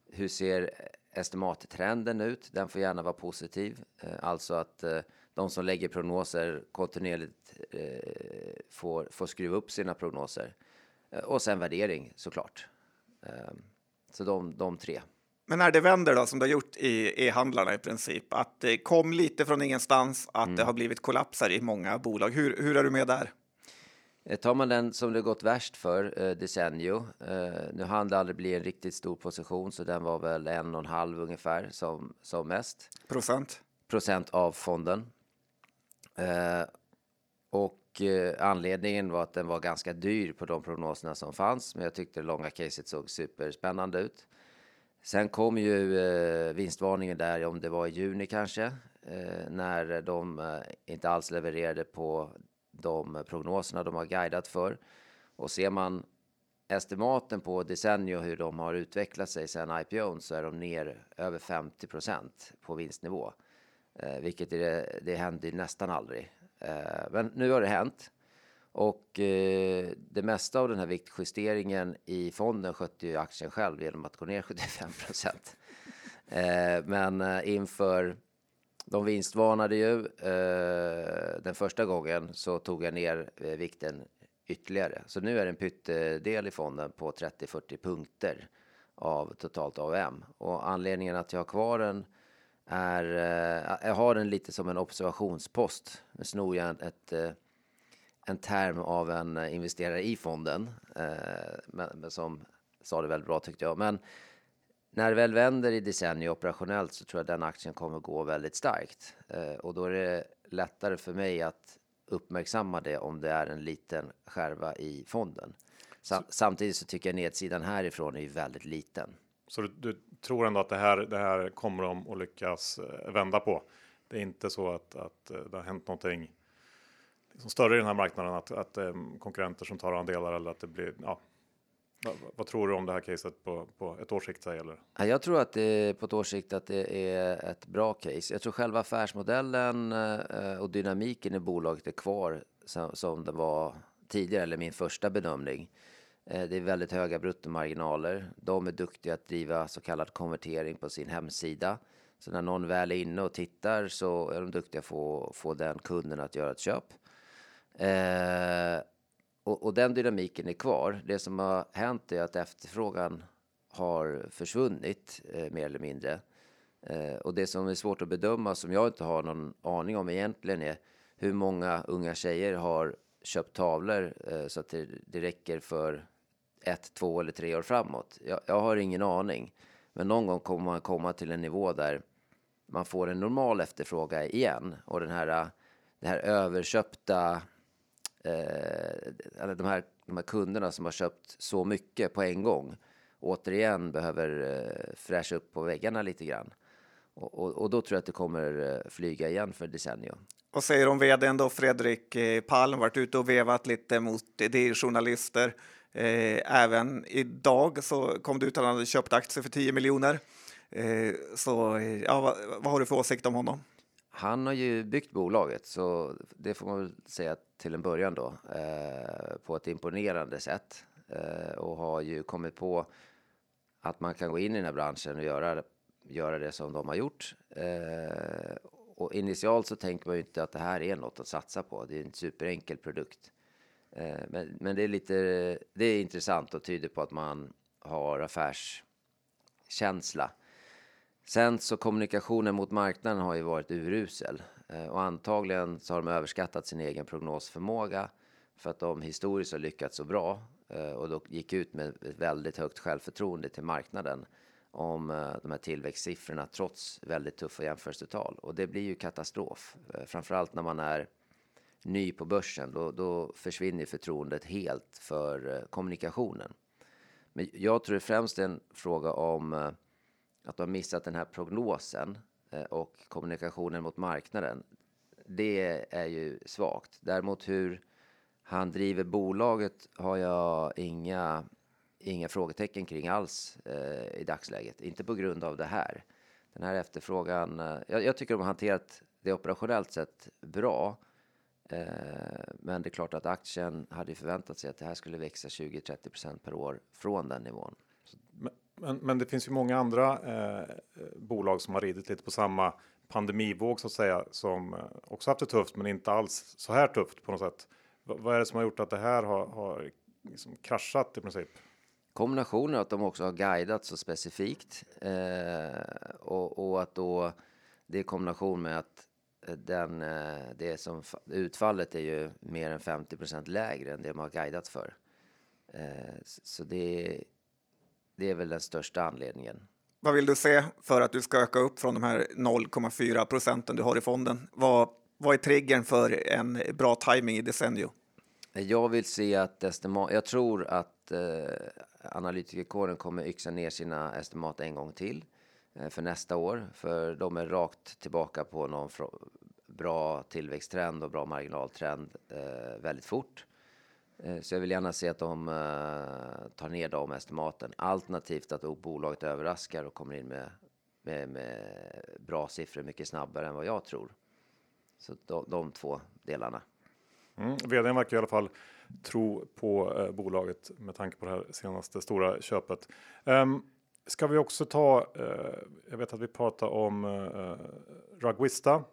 Hur ser estimattrenden ut? Den får gärna vara positiv, eh, alltså att eh, de som lägger prognoser kontinuerligt eh, får, får skruva upp sina prognoser. Eh, och sen värdering såklart. Eh, så de, de tre. Men när det vänder då, som det har gjort i e-handlarna i princip, att det kom lite från ingenstans, att mm. det har blivit kollapsar i många bolag. Hur, hur är du med där? Eh, tar man den som det gått värst för, eh, Desenio, eh, nu hann det aldrig bli en riktigt stor position, så den var väl en och en halv ungefär som, som mest. Procent? Procent av fonden. Eh, och eh, anledningen var att den var ganska dyr på de prognoserna som fanns, men jag tyckte det långa caset såg superspännande ut. Sen kom ju eh, vinstvarningen där, om det var i juni kanske, eh, när de eh, inte alls levererade på de prognoserna de har guidat för. Och ser man estimaten på Desenio hur de har utvecklat sig sedan IPO så är de ner över 50 procent på vinstnivå. Eh, vilket det, det händer nästan aldrig. Eh, men nu har det hänt. Och eh, det mesta av den här viktjusteringen i fonden skötte ju aktien själv genom att gå ner 75 procent. Eh, men eh, inför, de vinstvarnade ju eh, den första gången så tog jag ner eh, vikten ytterligare. Så nu är det en pyttedel i fonden på 30-40 punkter av totalt AUM. Och anledningen att jag har kvar den är, eh, jag har den lite som en observationspost. Nu snor jag ett, eh, en term av en investerare i fonden, eh, som sa det väldigt bra tyckte jag. Men när det väl vänder i decennier operationellt så tror jag den aktien kommer gå väldigt starkt. Och då är det lättare för mig att uppmärksamma det om det är en liten skärva i fonden. Samtidigt så tycker jag nedsidan härifrån är väldigt liten. Så du, du, tror ändå att det här, det här kommer de att lyckas eh, vända på? Det är inte så att, att eh, det har hänt någonting liksom större i den här marknaden, att, att um, konkurrenter som tar andelar eller att det blir, ja, vad, vad, tror du om det här caset på, på ett års sikt? Eller? Jag tror att det på ett års sikt att det är ett bra case. Jag tror själva affärsmodellen och dynamiken i bolaget är kvar som, som det var tidigare, eller min första bedömning. Eh, det är väldigt höga bruttomarginaler. De är duktiga att driva så kallad konvertering på sin hemsida. Så när någon väl är inne och tittar så är de duktiga på att få den kunden att göra ett köp. Eh, och, och, den dynamiken är kvar. Det som har hänt är att efterfrågan har försvunnit eh, mer eller mindre. Eh, och det som är svårt att bedöma, som jag inte har någon aning om egentligen, är hur många unga tjejer har köpt tavlor eh, så att det, det räcker för ett, två eller tre år framåt. Jag, jag, har ingen aning. Men någon gång kommer man komma till en nivå där man får en normal efterfrågan igen. Och den här, äh, den här överköpta, eh, de, här, de här kunderna som har köpt så mycket på en gång återigen behöver eh, fräscha upp på väggarna lite grann. Och, och, och, då tror jag att det kommer eh, flyga igen för decennium. Vad säger om vdn då, Fredrik eh, Palm, varit ute och vevat lite mot eh, journalister Eh, även idag så kom det ut att han hade köpt aktier för 10 miljoner. Eh, så eh, ja, vad, vad, har du för åsikt om honom? han har ju byggt bolaget, så det får man väl säga till en början då, eh, på ett imponerande sätt. Eh, och har ju kommit på att man kan gå in i den här branschen och göra, göra det som de har gjort. Eh, och initialt så tänker man ju inte att det här är något att satsa på. Det är en superenkel produkt. Eh, men, men det är lite, det är intressant och tyder på att man har affärskänsla. Sen så kommunikationen mot marknaden har ju varit urusel eh, och antagligen så har de överskattat sin egen prognosförmåga för att de historiskt har lyckats så bra eh, och då gick ut med ett väldigt högt självförtroende till marknaden om de här tillväxtsiffrorna trots väldigt tuffa jämförelsetal och det blir ju katastrof. Framförallt när man är ny på börsen, då, då försvinner förtroendet helt för eh, kommunikationen. Men jag tror det främst är en fråga om eh, att de har missat den här prognosen eh, och kommunikationen mot marknaden. Det är ju svagt. Däremot hur han driver bolaget har jag inga, inga frågetecken kring alls eh, i dagsläget. Inte på grund av det här. Den här efterfrågan. Eh, jag, jag, tycker de har hanterat det operationellt sett bra. Eh, men det är klart att aktien hade förväntat sig att det här skulle växa 20-30% per år från den nivån. Men, men det finns ju många andra eh, bolag som har ridit lite på samma pandemivåg så att säga som eh, också haft det tufft, men inte alls så här tufft på något sätt. V vad är det som har gjort att det här har, har liksom kraschat i princip? Kombinationen att de också har guidat så specifikt eh, och, och, att då det är kombination med att den, eh, det som utfallet är ju mer än 50% lägre än det man har guidat för. Eh, så det det är väl den största anledningen. Vad vill du se för att du ska öka upp från de här 0,4 procenten du har i fonden? Vad, vad är triggern för en bra timing i Decennio? Jag vill se att estimat, jag tror att eh, analytikerkåren kommer yxa ner sina estimat en gång till Eh, för nästa år, för de är rakt tillbaka på någon bra tillväxttrend och bra marginaltrend eh, väldigt fort. Eh, så jag vill gärna se att de eh, tar ner de estimaten. Alternativt att bolaget överraskar och kommer in med, med, med, bra siffror mycket snabbare än vad jag tror. Så de, de två delarna. Mm, vdn verkar i alla fall tro på eh, bolaget med tanke på det här senaste stora köpet. Um, ska vi också ta, eh, jag vet att vi pratar om eh, uh, Rugvista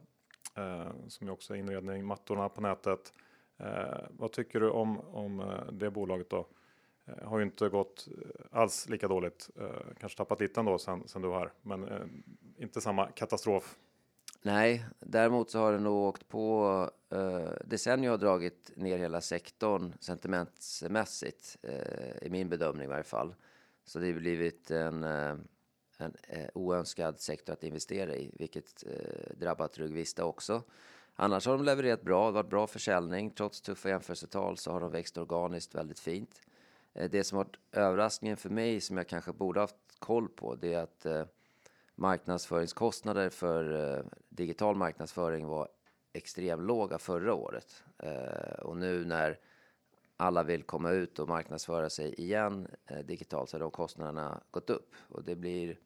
eh, som ju också är inredning, mattorna på nätet. Eh, vad tycker du om, om eh, det bolaget då? Eh, har ju inte gått alls lika dåligt. Eh, kanske tappat lite ändå sen, sen du var här, men eh, inte samma katastrof. Nej, däremot så har det nog åkt på. Eh, decennier har dragit ner hela sektorn sentimentsmässigt eh, i min bedömning i varje fall. Så det har blivit en, eh, en eh, oönskad sektor att investera i, vilket eh, drabbat Rugvista också. Annars har de levererat bra, Det har varit bra försäljning. Trots tuffa jämförelsetal så har de växt organiskt väldigt fint. Eh, det som varit överraskningen för mig, som jag kanske borde haft koll på, det är att eh, marknadsföringskostnader för digital marknadsföring var extremt låga förra året. Och nu när alla vill komma ut och marknadsföra sig igen eh, digitalt så har de kostnaderna gått upp. Och det blir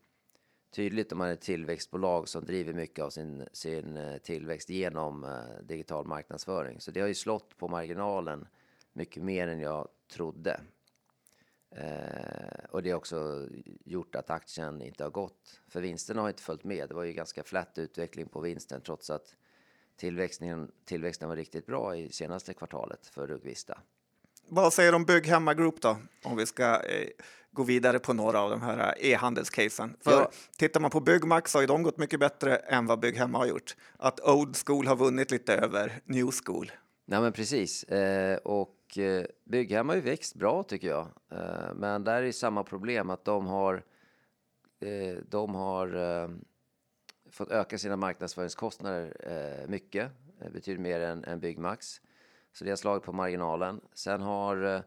tydligt om man är ett tillväxtbolag som driver mycket av sin, sin eh, tillväxt genom eh, digital marknadsföring. Så det har ju slått på marginalen mycket mer än jag trodde. Eh, och det har också gjort att aktien inte har gått. För vinsterna har inte följt med. Det var ju ganska flat utveckling på vinsten trots att tillväxten, tillväxten var riktigt bra i senaste kvartalet för Rugvista. Vad säger du om Bygghemma Group då? Om vi ska eh, gå vidare på några av de här eh, e-handelscasen. För ja. tittar man på Byggmax så har ju de gått mycket bättre än vad Bygghemma har gjort. Att Old School har vunnit lite över New School. Nej men precis. Eh, och eh, Bygghem har ju växt bra tycker jag. Eh, men där är samma problem att de har, eh, de har eh, fått öka sina marknadsföringskostnader mycket. Det betyder mer än, än Byggmax. Så det har slagit på marginalen. Sen har eh,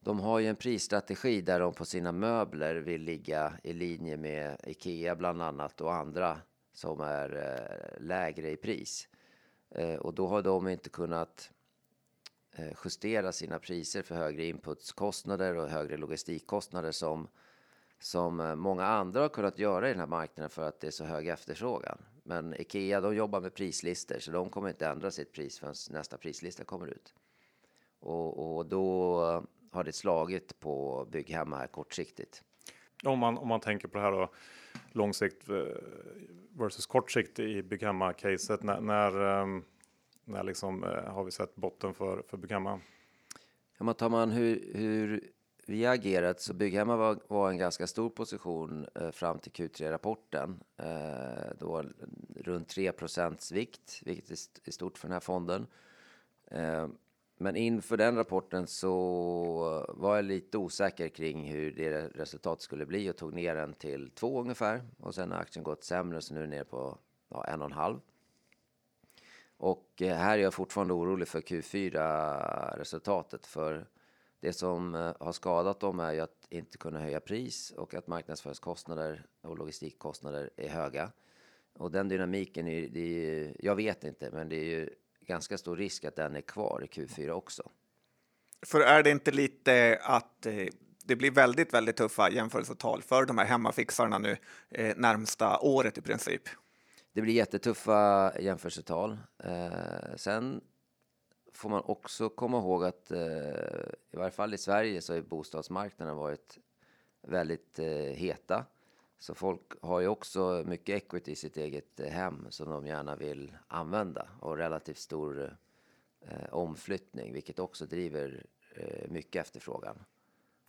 de har ju en prisstrategi där de på sina möbler vill ligga i linje med Ikea bland annat och andra som är eh, lägre i pris. Eh, och då har de inte kunnat justera sina priser för högre inputskostnader och högre logistikkostnader som, som många andra har kunnat göra i den här marknaden för att det är så hög efterfrågan. Men Ikea, de jobbar med prislistor så de kommer inte ändra sitt pris förrän nästa prislista kommer ut. Och, och då har det slagit på Bygghemma här kortsiktigt. Om man, om man tänker på det här då, långsikt eh, versus kortsikt i Bygghemma-caset. När, när, ehm, när liksom, eh, har vi sett botten för, för Bygghemma? Ja, man tar man hur, hur vi har agerat så Bygghemma var, var en ganska stor position eh, fram till Q3-rapporten. Eh, då runt 3 vikt, vilket är stort för den här fonden. Eh, men inför den rapporten så var jag lite osäker kring hur det resultatet skulle bli och tog ner den till 2 ungefär. Och sen har aktien gått sämre så nu är den nere på ja, en och en. Och eh, här är jag fortfarande orolig för Q4-resultatet. För det som eh, har skadat dem är ju att inte kunna höja pris och att marknadsföringskostnader och logistikkostnader är höga. Och den dynamiken, är, det är, jag vet inte, men det är ju ganska stor risk att den är kvar i Q4 också. För är det inte lite att eh, det blir väldigt, väldigt tuffa jämförelsetal för de här hemmafixarna nu eh, närmsta året i princip? Det blir jättetuffa jämförelsetal. Eh, sen får man också komma ihåg att eh, i varje fall i Sverige så har bostadsmarknaden varit väldigt eh, heta. Så folk har ju också mycket equity i sitt eget eh, hem som de gärna vill använda och relativt stor eh, omflyttning, vilket också driver eh, mycket efterfrågan.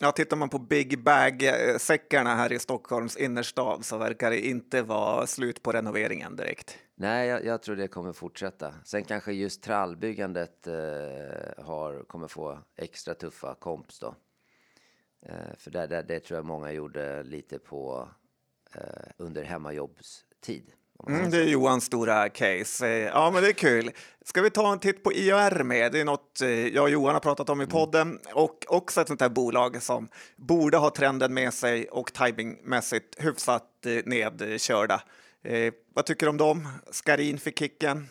Ja, tittar man på Big Bag-säckarna här i Stockholms innerstad så verkar det inte vara slut på renoveringen direkt. Nej, jag, jag tror det kommer fortsätta. Sen kanske just trallbyggandet eh, har, kommer få extra tuffa komps då. Eh, för där, där, det tror jag många gjorde lite på eh, under hemmajobbstid. Mm, det är Johans stora case. Eh, ja, men det är kul. Ska vi ta en titt på IAR med? Det är något eh, jag och Johan har pratat om i mm. podden och också ett sånt här bolag som borde ha trenden med sig och timingmässigt hyfsat eh, nedkörda. Eh, vad tycker du om dem? Skarin fick kicken.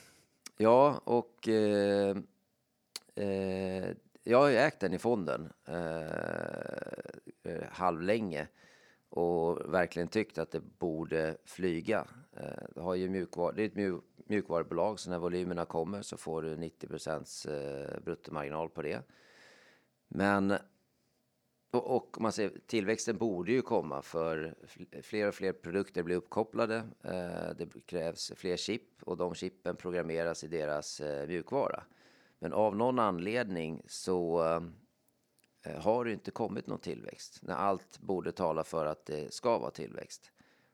Ja, och eh, eh, jag har ju ägt den i fonden halvlänge och verkligen tyckt att det borde flyga. Eh, det, har ju mjukvar, det är ett mjuk, mjukvarubolag, så när volymerna kommer så får du 90 procents eh, bruttomarginal på det. Men och, man ser, tillväxten borde ju komma för fler och fler produkter blir uppkopplade. Eh, det krävs fler chip och de chippen programmeras i deras eh, mjukvara. Men av någon anledning så eh, Eh, har det inte kommit någon tillväxt när allt borde tala för att det ska vara tillväxt.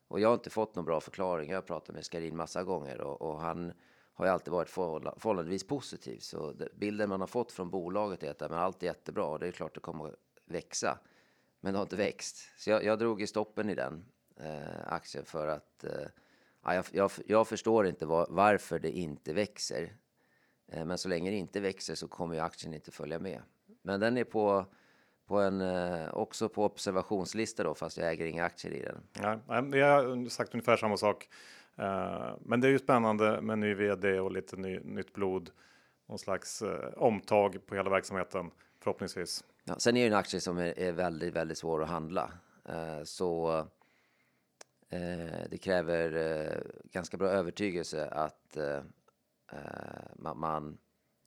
Och jag har inte fått någon bra förklaring. Jag har pratat med Skarin massa gånger och, och han har ju alltid varit förhållandevis positiv. Så bilden man har fått från bolaget är att men allt är jättebra och det är klart det kommer att växa. Men det har inte växt. Så jag, jag drog i stoppen i den eh, aktien för att eh, jag, jag, jag, förstår inte var, varför det inte växer. Eh, men så länge det inte växer så kommer ju aktien inte följa med. Men den är på, på en, eh, också på observationslista då, fast jag äger inga aktier i den. Nej, jag har sagt ungefär samma sak. Eh, men det är ju spännande med ny vd och lite ny, nytt blod. Någon slags eh, omtag på hela verksamheten förhoppningsvis. Ja, sen är det en aktie som är, är väldigt, väldigt svår att handla. Så det kräver ganska bra övertygelse att man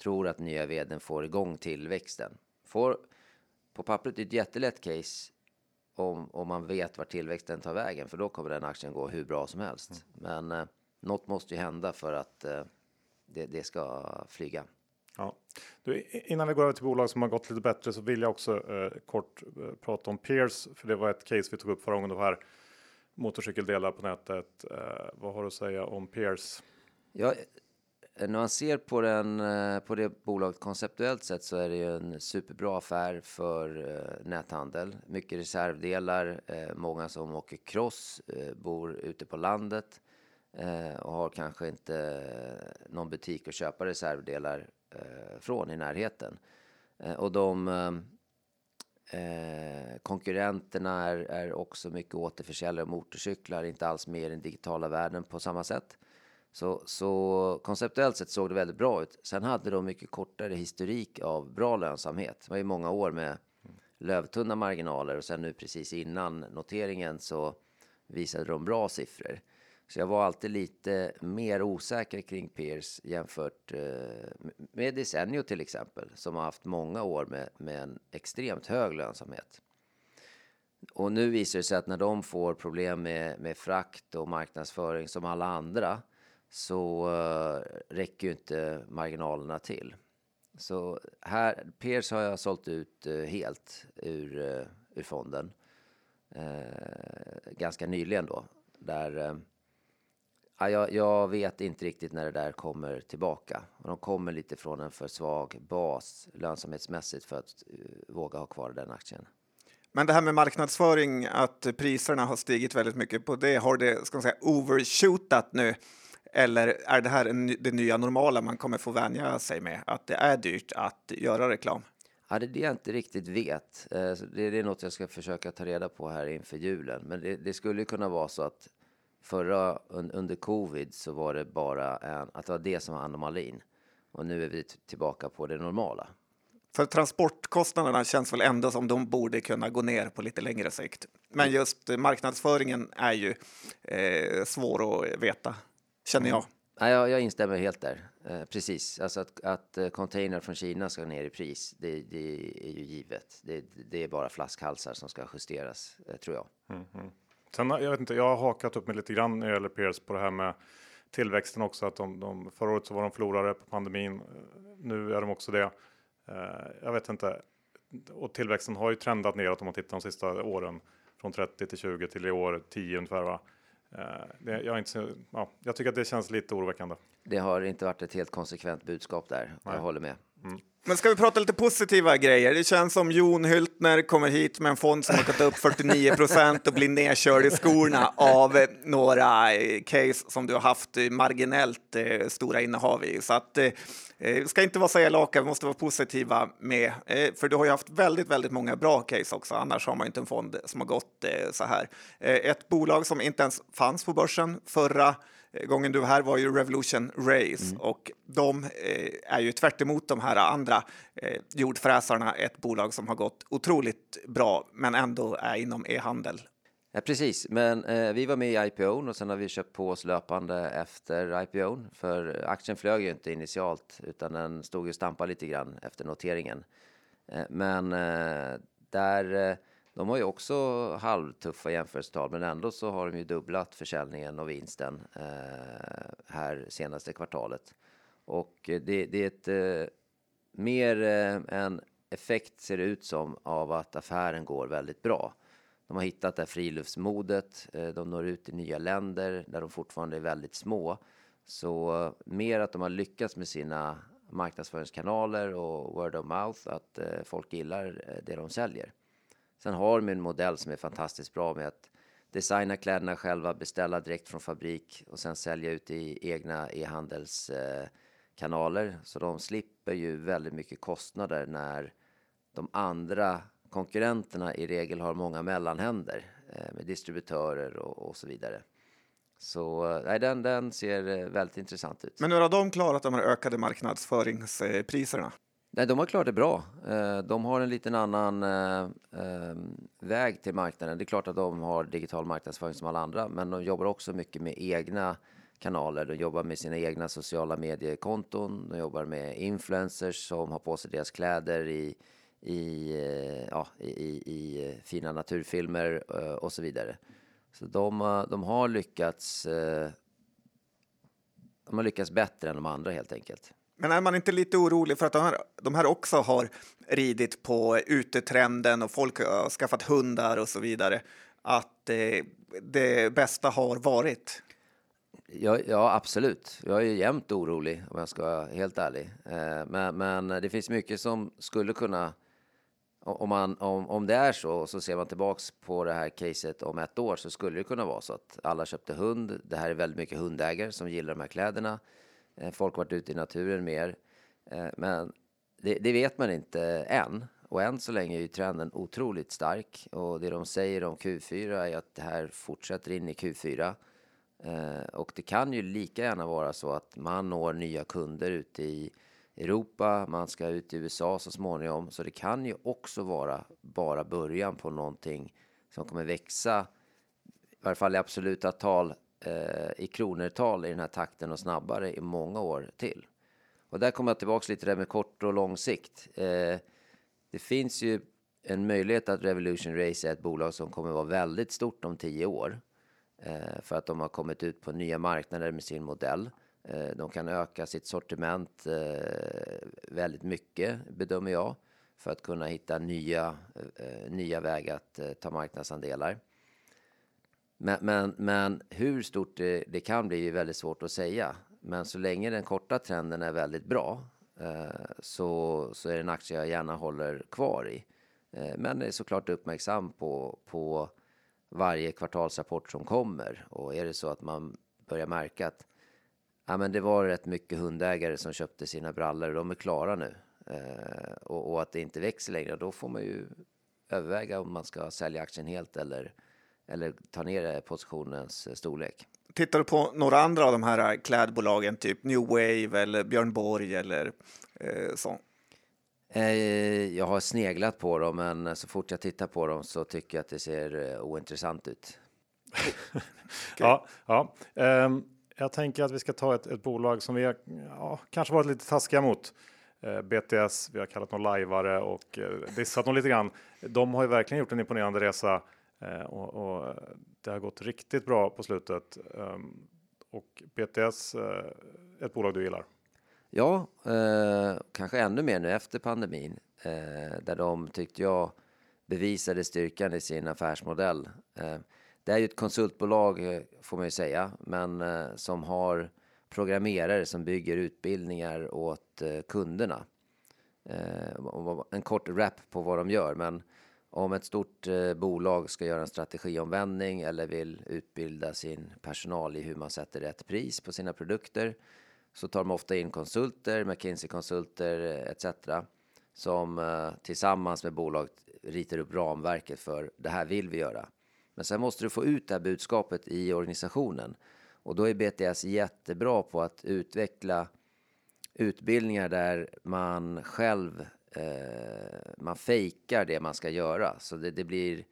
tror att nya vdn får igång tillväxten. Får på pappret ett jättelätt case om, om man vet var tillväxten tar vägen, för då kommer den aktien gå hur bra som helst. Mm. Men eh, något måste ju hända för att eh, det, det, ska flyga. Ja. Du, innan vi går över till bolag som har gått lite bättre så vill jag också eh, kort eh, prata om Pierce, för det var ett case vi tog upp förra gången. Det här motorcykeldelar på nätet. Eh, vad har du att säga om Pierce? Ja, när man ser på, den, eh, på det bolaget konceptuellt sett så är det ju en superbra affär för eh, näthandel. Mycket reservdelar, eh, många som åker cross, bor ute på landet och har kanske inte någon butik att köpa reservdelar från i närheten. Och de konkurrenterna är, är också mycket återförsäljare av motorcyklar, inte alls med i den digitala världen på samma sätt. Så, så konceptuellt sett såg det väldigt bra ut. Sen hade de mycket kortare historik av bra lönsamhet. Det var ju många år med lövtunna marginaler och sen nu precis innan noteringen så visade de bra siffror. Så jag var alltid lite mer osäker kring peers jämfört eh, med Desenio till exempel, som har haft många år med, med en extremt hög lönsamhet. Och nu visar det sig att när de får problem med, med frakt och marknadsföring som alla andra så uh, räcker ju inte marginalerna till. Så här, peers har jag sålt ut uh, helt ur, uh, ur fonden. ganska nyligen då. Där, ja, jag, jag, vet inte riktigt när det där kommer tillbaka. och de kommer lite från en för svag bas lönsamhetsmässigt för att våga ha kvar den aktien. Men det här med marknadsföring, att priserna har stigit väldigt mycket på det, har det ska man säga, overshootat nu? Eller är det här det nya normala man kommer få vänja sig med, att det är dyrt att göra reklam? Ja, det är det jag inte riktigt vet. Eh, det är något jag ska försöka ta reda på här inför julen. Men det, det skulle kunna vara så att förra, under covid, så var det bara en, att det var det som var anomalin. Och nu är vi tillbaka på det normala. För transportkostnaderna känns väl ändå som de borde kunna gå ner på lite längre sikt. Men just marknadsföringen är ju eh, svår att veta, känner jag. Ja, jag, jag instämmer helt där. Eh, precis, alltså att, att eh, container från Kina ska ner i pris, det, det är ju givet. Det, det, är bara flaskhalsar som ska justeras, eh, tror jag. Mm, mm. Sen, jag vet inte, jag har hakat upp mig lite grann när det gäller Pierce på det här med tillväxten också. Att de, de, förra året så var de förlorare på pandemin. Nu är de också det. Eh, jag vet inte. Och tillväxten har ju trendat neråt om man tittar de sista åren från 30 till 20 till i år 10 ungefär. Va? Eh, det, jag, inte, ja, jag tycker att det känns lite oroväckande. Det har inte varit ett helt konsekvent budskap där. Nej. Jag håller med. Mm. Men ska vi prata lite positiva grejer? Det känns som Jon Hyltner kommer hit med en fond som har gått upp 49 procent och blir nedkörd i skorna av eh, några eh, case som du har haft marginellt eh, stora innehav i. Så att eh, vi ska inte vara så elaka, vi måste vara positiva med, för du har ju haft väldigt, väldigt många bra case också. Annars har man inte en fond som har gått så här. Ett bolag som inte ens fanns på börsen förra gången du var här var ju Revolution Race mm. och de eh, är ju tvärt de här andra eh, jordfräsarna ett bolag som har gått otroligt bra men ändå är inom e-handel. Ja, precis, men eh, vi var med i IPO och sen har vi köpt på oss löpande efter IPO för aktien flög ju inte initialt utan den stod ju stampa lite grann efter noteringen. Eh, men eh, där de har ju också halvtuffa jämförelsetal, men ändå så har de ju dubblat försäljningen och vinsten eh, här senaste kvartalet. Och det, det är ett eh, mer eh, en effekt ser det ut som av att affären går väldigt bra. De har hittat det här friluftsmodet, eh, de når ut i nya länder där de fortfarande är väldigt små. Så eh, mer att de har lyckats med sina marknadsföringskanaler och word of mouth, att eh, folk gillar eh, det de säljer. Sen har de en modell som är fantastiskt bra med att designa kläderna själva, beställa direkt från fabrik och sen sälja ut i egna e-handelskanaler. Så de slipper ju väldigt mycket kostnader när de andra konkurrenterna i regel har många mellanhänder eh, med distributörer och, och så vidare. Så eh, nej, den, den ser eh, väldigt intressant ut. Men hur har de klarat de här ökade marknadsföringspriserna? Nej, de har klarat det bra. Eh, de har en liten annan eh, ehm, väg till marknaden. Det är klart att de har digital marknadsföring som alla andra, men de jobbar också mycket med egna kanaler. De jobbar med sina egna sociala mediekonton. De jobbar med influencers som har på sig deras kläder i, i, eh, ja, i, i fina naturfilmer och så vidare. Så de, de har lyckats. De har lyckats bättre än de andra helt enkelt. Men är man inte lite orolig för att de här, de här också har ridit på utetrenden och folk har skaffat hundar och så vidare? Att eh, det bästa har varit? Ja, ja, absolut. Jag är jämt orolig om jag ska vara helt ärlig. Eh, men, men det finns mycket som skulle kunna om, man, om, om det är så, så ser man tillbaks på det här caset om ett år, så skulle det kunna vara så att alla köpte hund. Det här är väldigt mycket hundägare som gillar de här kläderna. Eh, folk har varit ute i naturen mer. Eh, men det, det, vet man inte än. Och än så länge är ju trenden otroligt stark. Och det de säger om Q4 är att det här fortsätter in i Q4. Eh, och det kan ju lika gärna vara så att man når nya kunder ute i Europa, man ska ut i USA så småningom. Så det kan ju också vara bara början på någonting som kommer växa, i varje fall i absoluta tal, eh, i kronor i den här takten och snabbare i många år till. Och där kommer jag tillbaka lite där med kort och lång sikt. Eh, det finns ju en möjlighet att Revolution Race är ett bolag som kommer vara väldigt stort om tio år. Eh, för att de har kommit ut på nya marknader med sin modell. Eh, de kan öka sitt sortiment eh, väldigt mycket, bedömer jag, för att kunna hitta nya, eh, nya vägar att eh, ta marknadsandelar. Men, men, men hur stort det, det, kan bli är väldigt svårt att säga. Men så länge den korta trenden är väldigt bra eh, så, så är det en aktie jag gärna håller kvar i. Eh, men är såklart uppmärksam på, på varje kvartalsrapport som kommer. Och är det så att man börjar märka att ja, men det var rätt mycket hundägare som köpte sina brallor och de är klara nu. Eh, och, och, att det inte växer längre, då får man ju överväga om man ska sälja aktien helt eller, eller ta ner positionens storlek. Tittar du på några andra av de här klädbolagen, typ New Wave eller Björn Borg eller eh, så? Eh, jag har sneglat på dem, men så fort jag tittar på dem så tycker jag att det ser eh, ointressant ut. okay. Ja, ja. Um, jag tänker att vi ska ta ett, ett bolag som vi har, ja, kanske varit lite taskiga mot. Uh, BTS, vi har kallat dem lajvare och uh, dissat dem lite grann. De har ju verkligen gjort en imponerande resa uh, Eh, och, och, det har gått riktigt bra på slutet. Um, och pts eh, ett bolag du gillar? Ja, eh, kanske ännu mer nu efter pandemin, eh, där de tyckte jag bevisade styrkan i sin affärsmodell. Eh, det är ju ett konsultbolag, eh, får man ju säga, men eh, som har programmerare som bygger utbildningar åt eh, kunderna. en kort rap på vad de gör, men om ett stort eh, bolag ska göra en strategiomvändning eller vill utbilda sin personal i hur man sätter rätt pris på sina produkter så tar de ofta in konsulter, McKinsey-konsulter eh, etc. som eh, tillsammans med bolaget ritar upp ramverket för det här vill vi göra. Men sen måste du få ut det här budskapet i organisationen och då är BTS jättebra på att utveckla utbildningar där man själv eh, man fejkar det man ska göra så det, det blir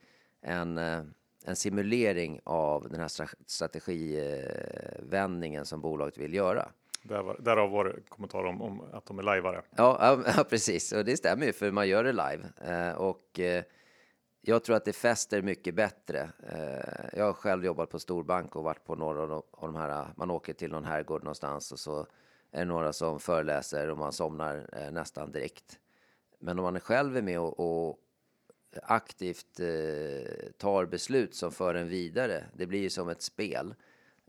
en eh, en simulering av den här strategivändningen som bolaget vill göra. Där därav vår kommentar om, om att de är lajvare. Ja, ja, precis. Och det stämmer ju, för man gör det live. Eh, och eh, jag tror att det fäster mycket bättre. Eh, jag har själv jobbat på storbank och varit på några av de här. Man åker till någon herrgård någonstans och så är det några som föreläser och man somnar eh, nästan direkt. Men om man själv är med och, och aktivt eh, tar beslut som för en vidare, det blir ju som ett spel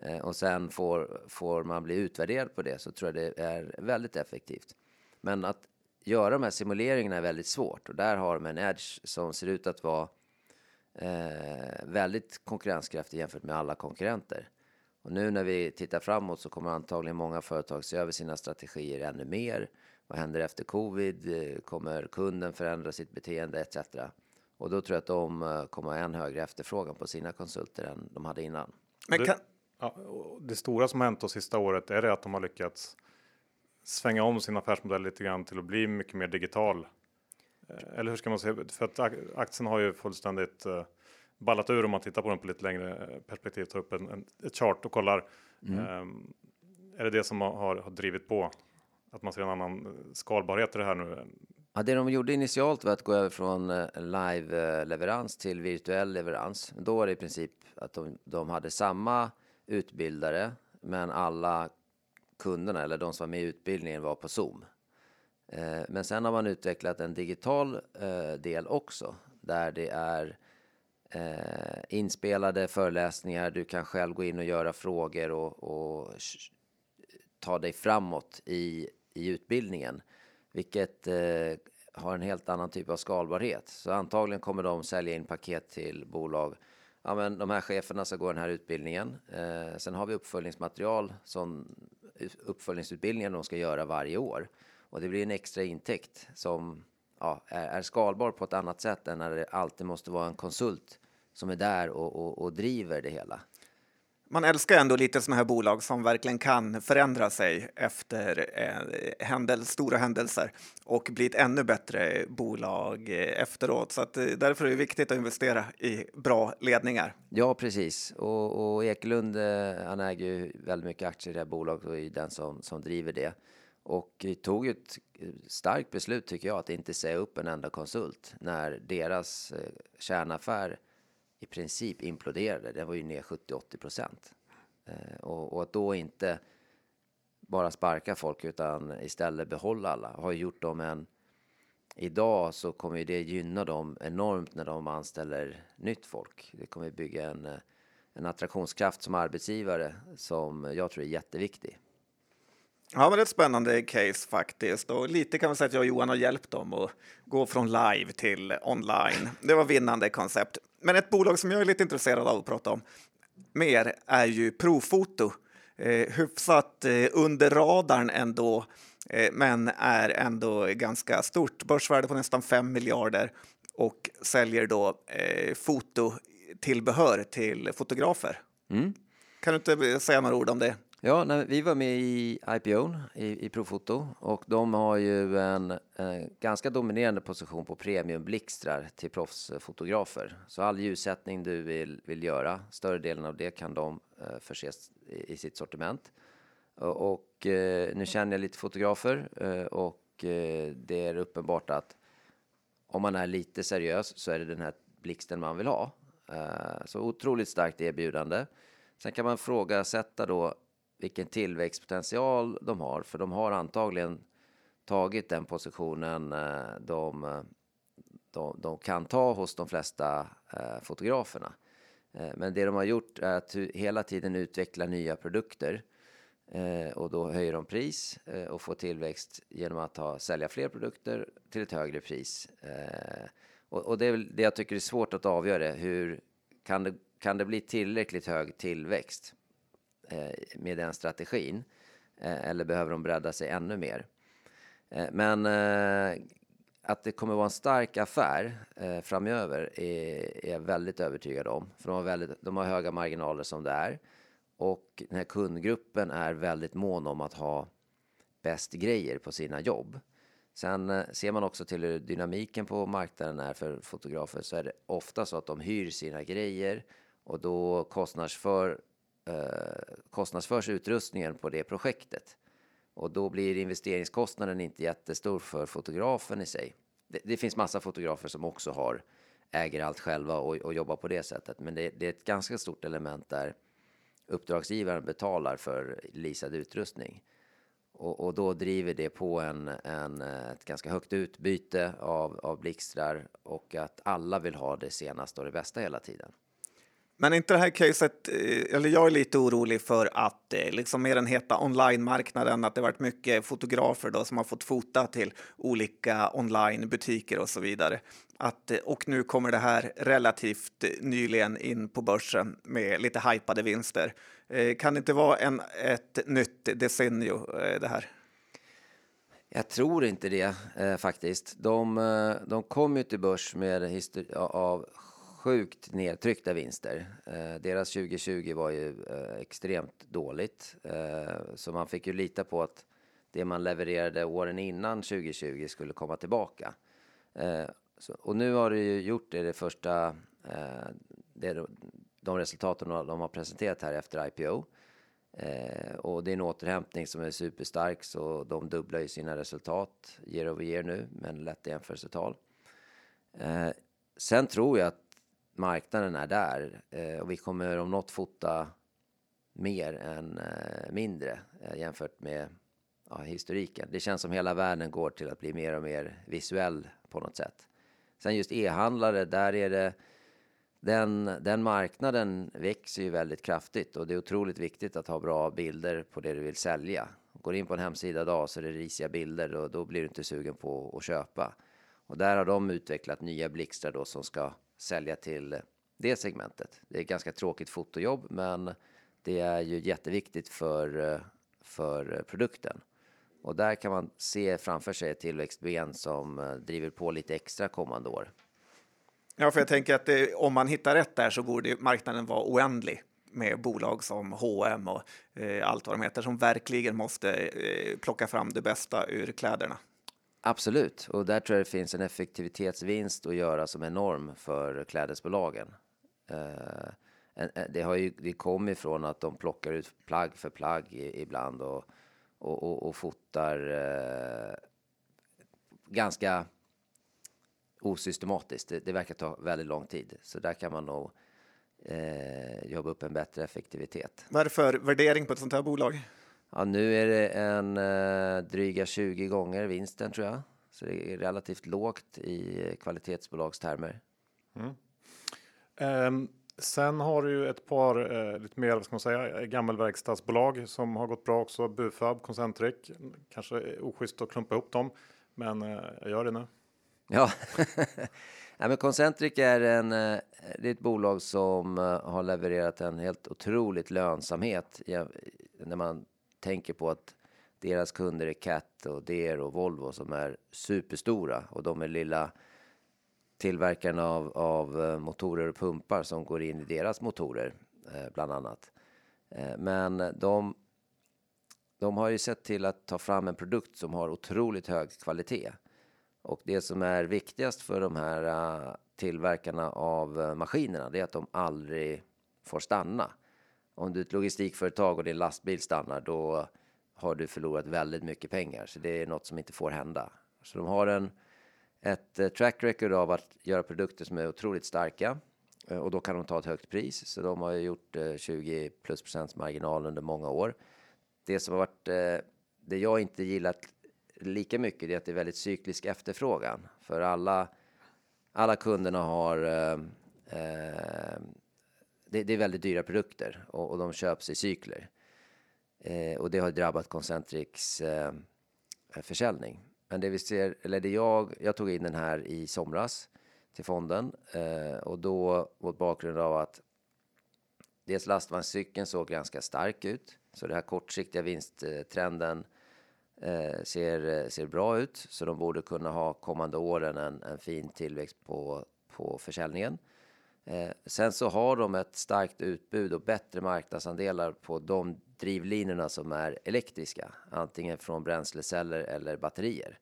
Eh, och sen får, får man bli utvärderad på det så tror jag det är väldigt effektivt. Men att göra de här simuleringarna är väldigt svårt och där har de en edge som ser ut att vara eh, väldigt konkurrenskraftig jämfört med alla konkurrenter. Och nu när vi tittar framåt så kommer antagligen många företag se över sina strategier ännu mer. Vad händer efter covid? Eh, kommer kunden förändra sitt beteende etc. Och då tror jag att de eh, kommer ha en högre efterfrågan på sina konsulter än de hade innan. Men kan, Ja, det stora som har hänt det sista året är det att de har lyckats svänga om sin affärsmodell lite grann till att bli mycket mer digital. Eh, eller hur ska man säga? För att aktien har ju fullständigt uh, ballat ur om man tittar på den på lite längre perspektiv, tar upp en, en, ett chart och kollar. Mm. Um, är det det som har, har drivit på att man ser en annan skalbarhet i det här nu? Ja, det de gjorde initialt var att gå över från eh, live-leverans till virtuell leverans. Då var det i princip att de, de hade samma utbildare, men alla kunderna eller de som var med i utbildningen var på Zoom. Eh, men sen har man utvecklat en digital eh, del också där det är inspelade föreläsningar. Du kan själv gå in och göra frågor och, och ta dig framåt i, i utbildningen, vilket eh, har en helt annan typ av skalbarhet. Så antagligen kommer de sälja in paket till bolag ja, men de här cheferna ska gå den här utbildningen. Eh, sen har vi uppföljningsmaterial som eh, uppföljningsutbildningen de ska göra varje år. Och det blir en extra intäkt som ja, är, är, skalbar på ett annat sätt än när det alltid måste vara en konsult som är där och, och, och driver det hela man älskar ändå lite sådana här bolag som verkligen kan förändra sig efter eh, händel, stora händelser och bli ett ännu bättre bolag eh, efteråt. Så att, eh, därför är det viktigt att investera i bra ledningar. Ja, precis. Och, och Ekelund, eh, han äger ju väldigt mycket aktier i det här bolaget och är den som, som driver det. Och tog ett eh, starkt beslut tycker jag att inte säga upp en enda konsult när deras eh, kärnaffär i princip imploderade. Det var ju ner 70-80 procent. Eh, och, och, att då inte bara sparka folk utan istället behålla alla har gjort dem en... Idag så kommer det gynna dem enormt när de anställer nytt folk. Det kommer bygga en, eh, en attraktionskraft som arbetsgivare som jag tror är jätteviktig. Ja, men det är ett spännande case faktiskt. Och lite kan man säga att jag och Johan har hjälpt dem att gå från live till online. Det var vinnande koncept. Men ett bolag som jag är lite intresserad av att prata om mer är ju Profoto. Eh, hyfsat eh, under radarn ändå, eh, men är ändå ganska stort. Börsvärde på nästan 5 miljarder och säljer då eh, fototillbehör till fotografer. Mm. Kan du inte säga några ord om det? Ja, nej, vi var med i IPO i, i Profoto och de har ju en, en ganska dominerande position på premiumblixtrar till proffsfotografer. Så all ljussättning du vill, vill göra, större delen av det kan de eh, förses i, i, sitt sortiment. Och, och eh, nu känner jag lite fotografer eh, och eh, det är uppenbart att om man är lite seriös så är det den här blixten man vill ha. Så otroligt starkt erbjudande. Sen kan man frågasätta då vilken tillväxtpotential de har, för de har antagligen tagit den positionen eh, de, de, de kan ta hos de flesta eh, fotograferna. Eh, men det de har gjort är att hela tiden utveckla nya produkter och då höjer de pris och får tillväxt genom att ha, sälja fler produkter till ett högre pris. Och, det är väl det jag tycker är svårt att avgöra. Hur kan det, kan det bli tillräckligt hög tillväxt? Eh, med den strategin? Eh, eller behöver de bredda sig ännu mer? Eh, men att det kommer vara en stark affär framöver är, är jag väldigt övertygad om. För de har, väldigt, de har höga marginaler som det är. Och den här kundgruppen är väldigt mån om att ha bäst grejer på sina jobb. Sen ser man också till hur dynamiken på marknaden är för fotografer så är det ofta så att de hyr sina grejer och då kostnadsför Eh, kostnadsförs utrustningen på det projektet. Och då blir investeringskostnaden inte jättestor för fotografen i sig. Det, det finns massa fotografer som också har äger allt själva och, och jobbar på det sättet. Men det, det, är ett ganska stort element där uppdragsgivaren betalar för leasad utrustning. Och, och, då driver det på en, en, eh, ett ganska högt utbyte av, av blixtrar och att alla vill ha det senaste och det bästa hela tiden. Men inte det här caset, eh, eller jag är lite orolig för att eh, liksom med den heta online-marknaden, att det varit mycket fotografer då som har fått fota till olika online-butiker och så vidare. Att, eh, och nu kommer det här relativt nyligen in på börsen med lite hypade vinster. Kan det inte vara en, ett nytt decennium det här? Jag tror inte det eh, faktiskt. De, de kom ju till börs med av sjukt nedtryckta vinster. Eh, deras 2020 var ju eh, extremt dåligt, eh, så man fick ju lita på att det man levererade åren innan 2020 skulle komma tillbaka. Eh, så, och nu har det ju gjort det, det första, eh, det, de resultaten de har presenterat här efter IPO. Eh, och det är en återhämtning som är superstark, så de dubblar ju sina resultat year over year nu, men lätt jämförelsetal. Eh, sen tror jag att marknaden är där eh, och vi kommer om något fota mer än eh, mindre eh, jämfört med ja, historiken. Det känns som hela världen går till att bli mer och mer visuell på något sätt. Sen just e-handlare, där är det den, den marknaden växer ju väldigt kraftigt och det är otroligt viktigt att ha bra bilder på det du vill sälja. Går in på en hemsida idag så är det risiga bilder och då blir du inte sugen på att köpa. Och där har de utvecklat nya blixtar då som ska sälja till det segmentet. Det är ett ganska tråkigt fotojobb, men det är ju jätteviktigt för, för produkten. Och där kan man se framför sig ett tillväxtben som eh, driver på lite extra kommande år. Ja, för jag tänker att det, om man hittar rätt där så borde marknaden vara oändlig. med bolag som H&M och eh, allt vad de heter som verkligen måste eh, plocka fram det bästa ur kläderna. Absolut, och där tror jag det finns en effektivitetsvinst att göra som enorm för klädesbolagen. Eh, eh, det, har ju, det kom ifrån att de plockar ut plagg för plagg ibland och, och, och, och fotar eh, ganska osystematiskt. Det, det, verkar ta väldigt lång tid, så där kan man nog eh, jobba upp en bättre effektivitet. Vad är det för värdering på ett sånt här bolag? Ja, nu är det en eh, dryga 20 gånger vinsten tror jag. Så det är relativt lågt i kvalitetsbolagstermer. Mm. Um, sen har du ju ett par eh, lite mer, vad ska man säga, gammelverkstadsbolag som har gått bra också. Bufab, Concentric. Kanske oschysst att klumpa ihop dem, men eh, jag gör det nu. Ja, ja men Concentric är, en, eh, det är ett bolag som har levererat en helt otroligt lönsamhet när man tänker på att deras kunder är Cat och Deer och Volvo som är superstora och de är lilla tillverkarna av, av eh, motorer och pumpar som går in i deras motorer eh, bland annat. Eh, men de, de har ju sett till att ta fram en produkt som har otroligt hög kvalitet. Och det som är viktigast för de här tillverkarna av maskinerna, det är att de aldrig får stanna. Om du är ett logistikföretag och din lastbil stannar, då har du förlorat väldigt mycket pengar. Så det är något som inte får hända. Så de har en, ett eh, track record av att göra produkter som är otroligt starka. Eh, och då kan de ta ett högt pris. Så de har gjort eh, 20 plus procents marginal under många år. Det som har varit det jag inte gillat lika mycket är att det är väldigt cyklisk efterfrågan. För alla, alla kunderna har... Eh, eh, det, det, är väldigt dyra produkter och, och de köps i cykler. Eh, och det har drabbat Concentrics eh, försäljning. Men det vi ser, eller det jag, jag tog in den här i somras till fonden eh, och då mot bakgrund av att dels lastvagnscykeln såg ganska stark ut. Så det här kortsiktiga vinsttrenden eh, ser, ser bra ut. Så de borde kunna ha kommande åren en, en fin tillväxt på, på försäljningen. Eh, sen så har de ett starkt utbud och bättre marknadsandelar på de drivlinorna som är elektriska, antingen från bränsleceller eller batterier.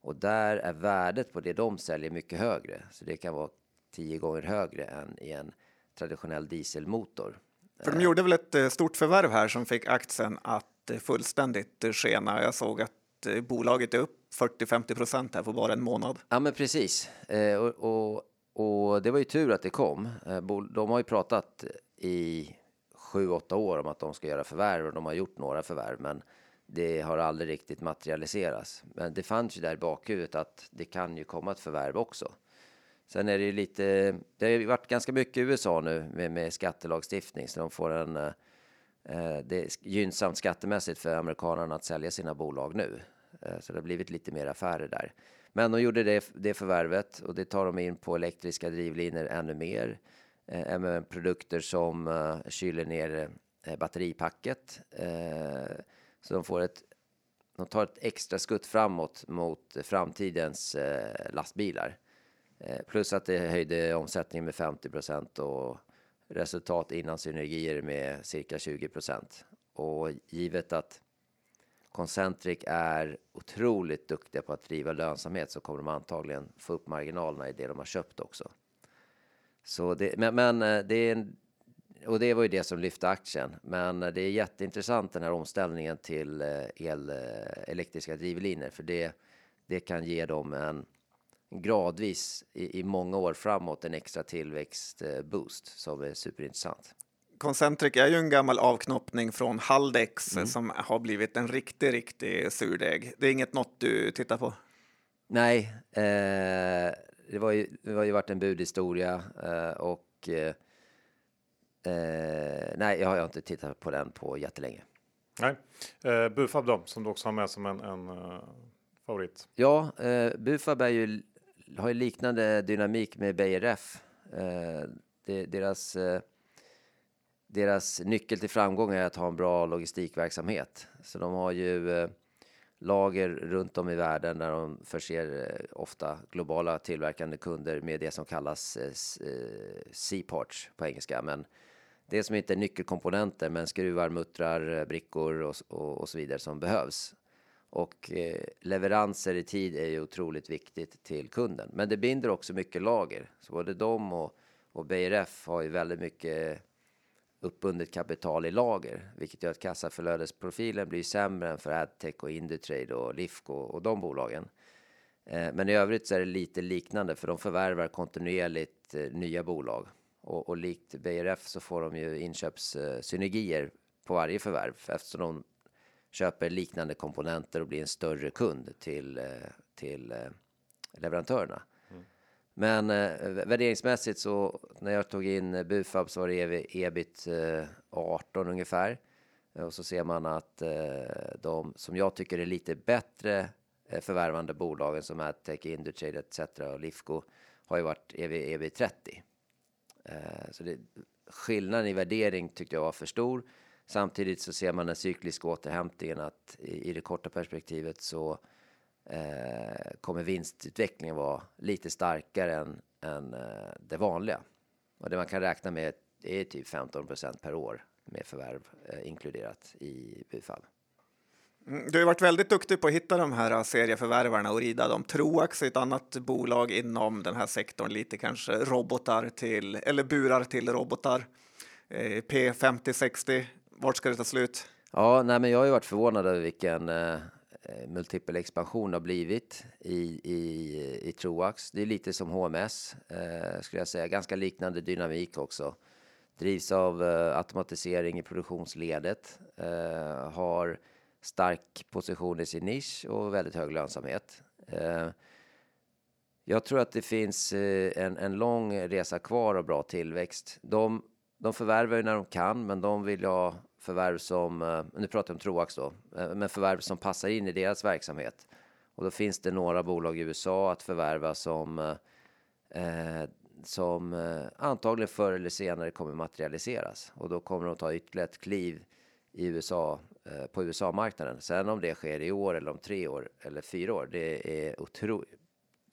Och där är värdet på det de säljer mycket högre, så det kan vara tio gånger högre än i en traditionell dieselmotor. För de gjorde väl ett eh, stort förvärv här som fick aktien att fullständigt skena. Jag såg att eh, bolaget är upp 40-50 procent här på bara en månad. Ja, men precis. Eh, och, och, och, det var ju tur att det kom. Eh, de har ju pratat i sju, åtta år om att de ska göra förvärv och de har gjort några förvärv, men det har aldrig riktigt materialiserats. Men det fanns ju där i bakhuvudet att det kan ju komma ett förvärv också. Sen är det ju lite, det har ju varit ganska mycket i USA nu med, med skattelagstiftning, så de får en Eh, eh det är gynnsamt skattemässigt för amerikanerna att sälja sina bolag nu. Eh, så det har blivit lite mer affärer där. Men de gjorde det, det förvärvet och det tar de in på elektriska drivlinor ännu mer. Eh, även produkter som eh, kyler ner eh, batteripacket. Så de får ett de tar ett extra skutt framåt mot framtidens lastbilar. Plus att det höjde omsättningen med 50 procent och resultat innan synergier med cirka 20 procent. Och givet att Concentric är otroligt duktiga på att driva lönsamhet så kommer de antagligen få upp marginalerna i det de har köpt också. Så det, men, men eh, det är en, och det var ju det som lyfte aktien. Men eh, det är jätteintressant den här omställningen till eh, el, elektriska drivlinor för det, det kan ge dem en gradvis i, i många år framåt en extra tillväxtboost som är superintressant. Concentric är ju en gammal avknoppning från Haldex mm. som har blivit en riktig, riktig surdeg. Det är inget något du tittar på? Nej, eh, det, var ju, det har ju varit en budhistoria eh, och eh, eh nej, jag har inte tittat på den på jättelänge. Nej, eh, Bufab då, som du också har med som en, en uh, favorit. Ja, eh, Bufab är ju har ju liknande dynamik med BRF. Eh, deras, eh, deras nyckel till framgång är att ha en bra logistikverksamhet. Så de har ju eh, lager runt om i världen där de förser eh, ofta globala tillverkande kunder med det som kallas eh, C-parts på engelska. Men det som inte är nyckelkomponenter, men skruvar, muttrar, brickor och, och, och så vidare som behövs. Och eh, leveranser i tid är ju otroligt viktigt till kunden. Men det binder också mycket lager. Så både de och, och BRF har ju väldigt mycket uppbundet kapital i lager, vilket gör att kassaflödesprofilen blir sämre än för Adtech och Indutrade och Lifco och de bolagen. Eh, men i övrigt så är det lite liknande för de förvärvar kontinuerligt eh, nya bolag och, och likt BRF så får de ju inköpssynergier eh, på varje förvärv eftersom de köper liknande komponenter och blir en större kund till, till leverantörerna. Men eh, värderingsmässigt så när jag tog in Bufab så var det e ebit eh, 18 ungefär. Eh, och så ser man att eh, de som jag tycker är lite bättre Eh, förvärvande bolagen som Adtech, Indutrade etc. och Lifco har ju varit EV, EV 30. Så det, skillnaden i värdering tyckte jag var för stor. Samtidigt så ser man den cykliska återhämtningen att i, i det korta perspektivet så eh, kommer vinstutvecklingen vara lite starkare än, än eh, det vanliga. Och det man kan räkna med är typ 15% per år med förvärv eh, inkluderat i Bufab. Mm, du har varit väldigt duktig på att hitta de här serieförvärvarna och rida dem. Troax är ett annat bolag inom den här sektorn, lite kanske robotar till, eller burar till robotar. Eh, P5060, vart ska det ta slut? Ja, nej, men jag har ju varit förvånad över vilken eh, eh Eh, multipel expansion har blivit i, i, i Troax. Det är lite som HMS, eh, skulle jag säga. Ganska liknande dynamik också. Drivs av eh, automatisering i produktionsledet. Eh, har stark position i sin nisch och väldigt hög lönsamhet. Eh, jag tror att det finns eh, en, en lång resa kvar och bra tillväxt. De, de förvärvar ju när de kan, men de vill ha förvärv som, eh, nu pratar jag om Troax då, eh, men förvärv som passar in i deras verksamhet. Och då finns det några bolag i USA att förvärva som, eh, eh som antagligen förr eller senare kommer materialiseras. Och då kommer de ta ytterligare ett kliv i USA Eh, på USA-marknaden. Sen om det sker i år eller om tre år eller fyra år, det är otroligt.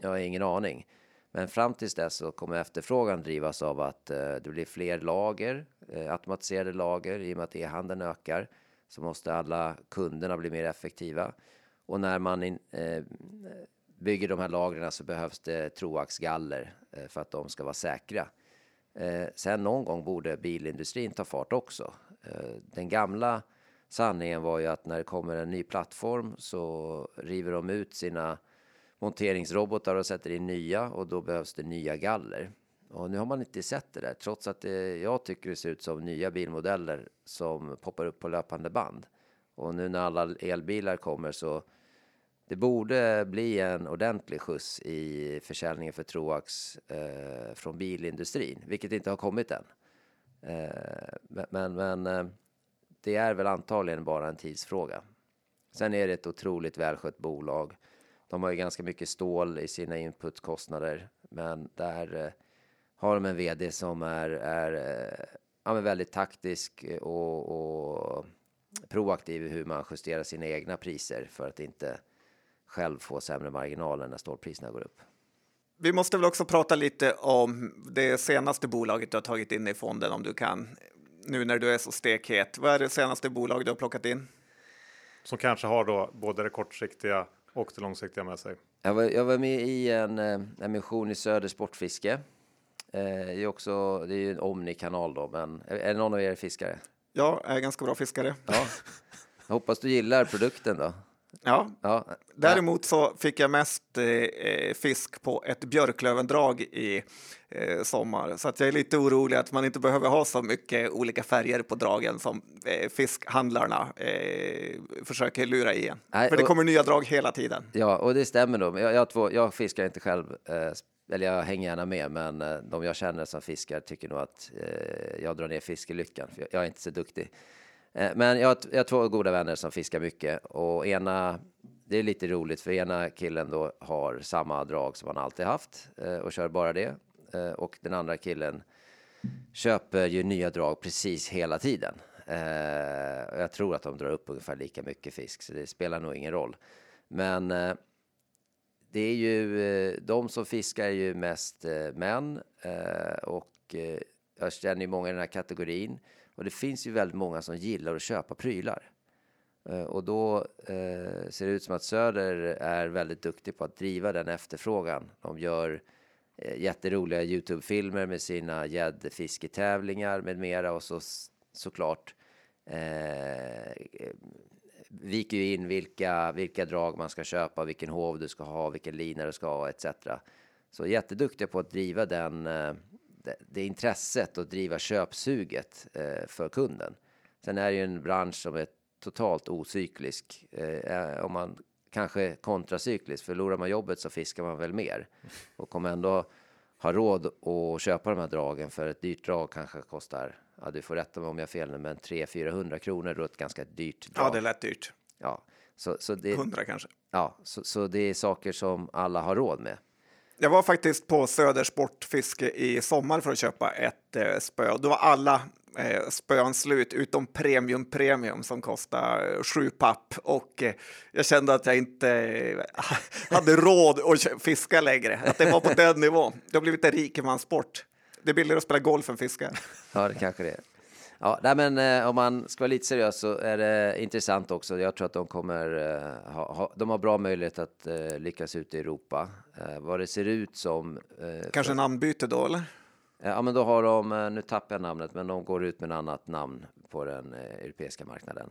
Jag har ingen aning. Men fram tills dess så kommer efterfrågan drivas av att eh, det blir fler lager, Eh, automatiserade lager i och med att e-handeln ökar. Så måste alla kunderna bli mer effektiva. Och när man in, eh, bygger de här lagren så behövs det troaxgaller eh, för att de ska vara säkra. Eh, sen någon gång borde bilindustrin ta fart också. Eh, den gamla sanningen var ju att när det kommer en ny plattform så river de ut sina monteringsrobotar och sätter in nya och då behövs det nya galler. Och nu har man inte sett det där, trots att det, jag tycker det ser ut som nya bilmodeller som poppar upp på löpande band. Och nu när alla elbilar kommer så det borde bli en ordentlig skjuts i försäljningen för Troax eh, från bilindustrin, vilket inte har kommit än. Eh, men, men eh, det är väl antagligen bara en tidsfråga. Sen är det ett otroligt välskött bolag. De har ju ganska mycket stål i sina inputkostnader, men där eh, har de en vd som är, är eh, ja, väldigt taktisk och, och proaktiv i hur man justerar sina egna priser för att inte själv få sämre marginaler när stålpriserna går upp. Vi måste väl också prata lite om det senaste bolaget du har tagit in i fonden, om du kan nu när du är så stekhet. Vad är det senaste bolag du har plockat in? Som kanske har då både det kortsiktiga och det långsiktiga med sig. Jag var, jag var med i en eh, emission i Söder Sportfiske. Eh, det är också, det är ju en Omni-kanal då, men är, det någon av er fiskare? Ja, jag är ganska bra fiskare. Ja. Jag hoppas du gillar produkten då. Ja. ja. Däremot så fick jag mest eh, fisk på ett björklövendrag i eh, sommar. Så att jag är lite orolig att man inte behöver ha så mycket olika färger på dragen som eh, fiskhandlarna eh, försöker lura i en. Nej, För det kommer nya drag hela tiden. Ja, och det stämmer då. Jag, jag, två, jag fiskar inte själv, eh, eller jag hänger gärna med, men eh, de jag känner som fiskar tycker nog att eh, jag drar ner fiskelyckan. För jag, är inte så duktig. Eh, men jag har, jag har två goda vänner som fiskar mycket och ena, det är lite roligt för ena killen då har samma drag som han alltid haft eh, och kör bara det. Eh, och den andra killen köper ju nya drag precis hela tiden. Eh, jag tror att de drar upp ungefär lika mycket fisk så det spelar nog ingen roll. Men det är ju, eh, de som fiskar är ju mest eh, män eh, och jag känner ju många i den här kategorin och det finns ju väldigt många som gillar att köpa prylar. Och då ser det ut som att Söder är väldigt duktig på att driva den efterfrågan. De gör jätteroliga Youtube-filmer med sina gäddfisketävlingar med mera och så såklart eh, viker ju in vilka, vilka drag man ska köpa, vilken hov du ska ha, vilken lina du ska ha etc. Så jätteduktiga på att driva den, eh, det, det intresset och driva köpsuget eh, för kunden. Sen är det ju en bransch som är totalt ocyklisk. Eh, om man kanske kontracyklisk, förlorar man jobbet så fiskar man väl mer och kommer ändå ha råd att köpa de här dragen för ett dyrt drag kanske kostar, ja du får rätta mig om jag har fel men 300-400 kronor då ett ganska dyrt drag. Ja, det är lätt dyrt. Ja, så, så det, 100 kanske. ja, så, så det är saker som alla har råd med. Jag var faktiskt på Söder Sportfiske i sommar för att köpa ett eh, spö. Då var alla eh, spön slut utom Premium Premium som kostar eh, sju papp och eh, jag kände att jag inte eh, hade råd att fiska längre. Att det var på den nivån. Det har blivit en rikemanssport. Det är billigare att spela golf än fiska. Ja, det kanske det är. Ja, nej, men eh, om man ska vara lite seriös så är det intressant också. Jag tror att de kommer eh, ha, ha, de har bra möjlighet att eh, lyckas ute i Europa. Eh, vad det ser ut som. Eh, Kanske namnbyte då, eller? Ja, men då har de, eh, nu tappar jag namnet, men de går ut med ett annat namn på den europeiska marknaden.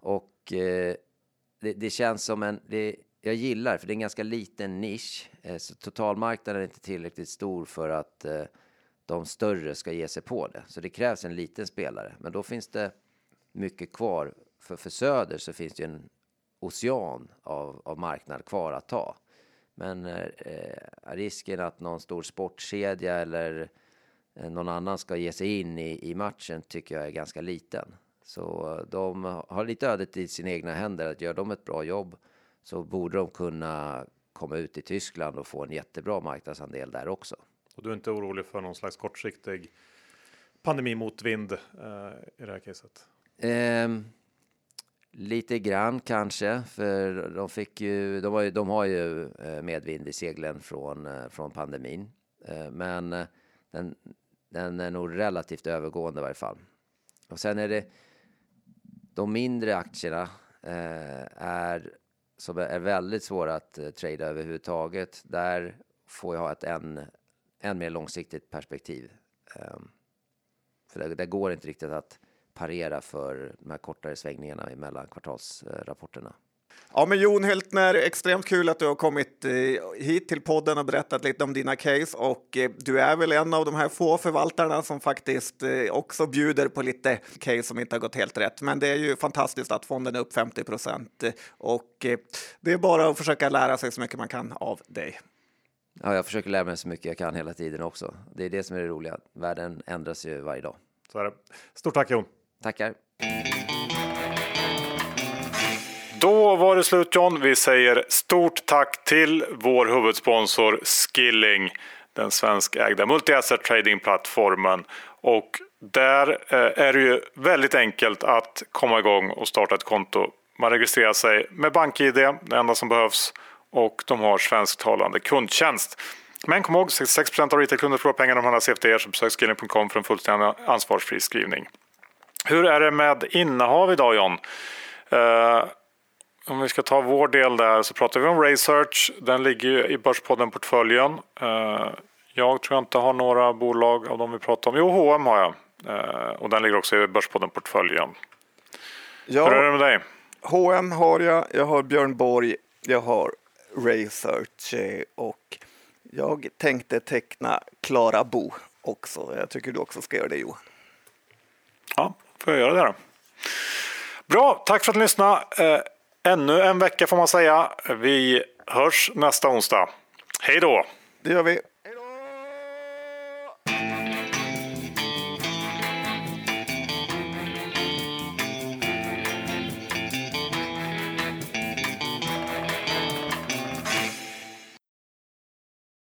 Och det, det känns som en, det, jag gillar, för det är en ganska liten nisch, eh, så totalmarknaden är inte tillräckligt stor för att eh, de större ska ge sig på det. Så det krävs en liten spelare, men då finns det mycket kvar. För, för Söder så finns det ju en ocean av, av marknad kvar att ta. Men eh, eh risken att någon stor sportkedja eller någon annan ska ge sig in i, i matchen tycker jag är ganska liten. Så de har lite ödet i sina egna händer. Att gör de ett bra jobb så borde de kunna komma ut i Tyskland och få en jättebra marknadsandel där också. Och du är inte orolig för någon slags kortsiktig pandemimotvind eh, i det här caset? Ehm, lite grann kanske, för de fick ju, de har ju, de har ju eh, medvind i seglen från, eh, från pandemin. Eh, Men eh, den, den är nog relativt övergående i varje fall. Och sen är det de mindre aktierna eh, är, som är väldigt svåra att eh, trada överhuvudtaget. Där får jag ha ett än, än mer långsiktigt perspektiv. Um, för det, det går inte riktigt att parera för de här kortare svängningarna mellan kvartalsrapporterna. Ja, men Jon Hultner, extremt kul att du har kommit eh, hit till podden och berättat lite om dina case. Och eh, du är väl en av de här få förvaltarna som faktiskt eh, också bjuder på lite case som inte har gått helt rätt. Men det är ju fantastiskt att fonden är upp 50 procent och det är bara att försöka lära sig så mycket man kan av dig. Ja, jag försöker lära mig så mycket jag kan hela tiden också. Det är det som är det roliga. Världen ändras ju varje dag. Så är det. Stort tack Jon! Tackar! Då var det slut John. Vi säger stort tack till vår huvudsponsor Skilling, den svenskägda multi-asset tradingplattformen. Och där eh, är det ju väldigt enkelt att komma igång och starta ett konto. Man registrerar sig med BankID, det enda som behövs, och de har svensktalande kundtjänst. Men kom ihåg, 66% av retailkunder förlorar pengar om de handlar CFD, så besök skilling.com för en fullständig ansvarsfri skrivning. Hur är det med innehav idag John? Eh, om vi ska ta vår del där så pratar vi om Research. Den ligger ju i Börspodden-portföljen. Eh, jag tror jag inte har några bolag av de vi pratar om. Jo, H&M har jag. Eh, och den ligger också i Börspodden-portföljen. Hur är Ja, det med dig? H&M har jag, jag har Björn Borg, jag har Research eh, och jag tänkte teckna Klara Bo också. Jag tycker du också ska göra det Johan. Ja, får jag göra det då. Bra, tack för att ni lyssnade. Ännu en vecka får man säga. Vi hörs nästa onsdag. Hej då! Det gör vi.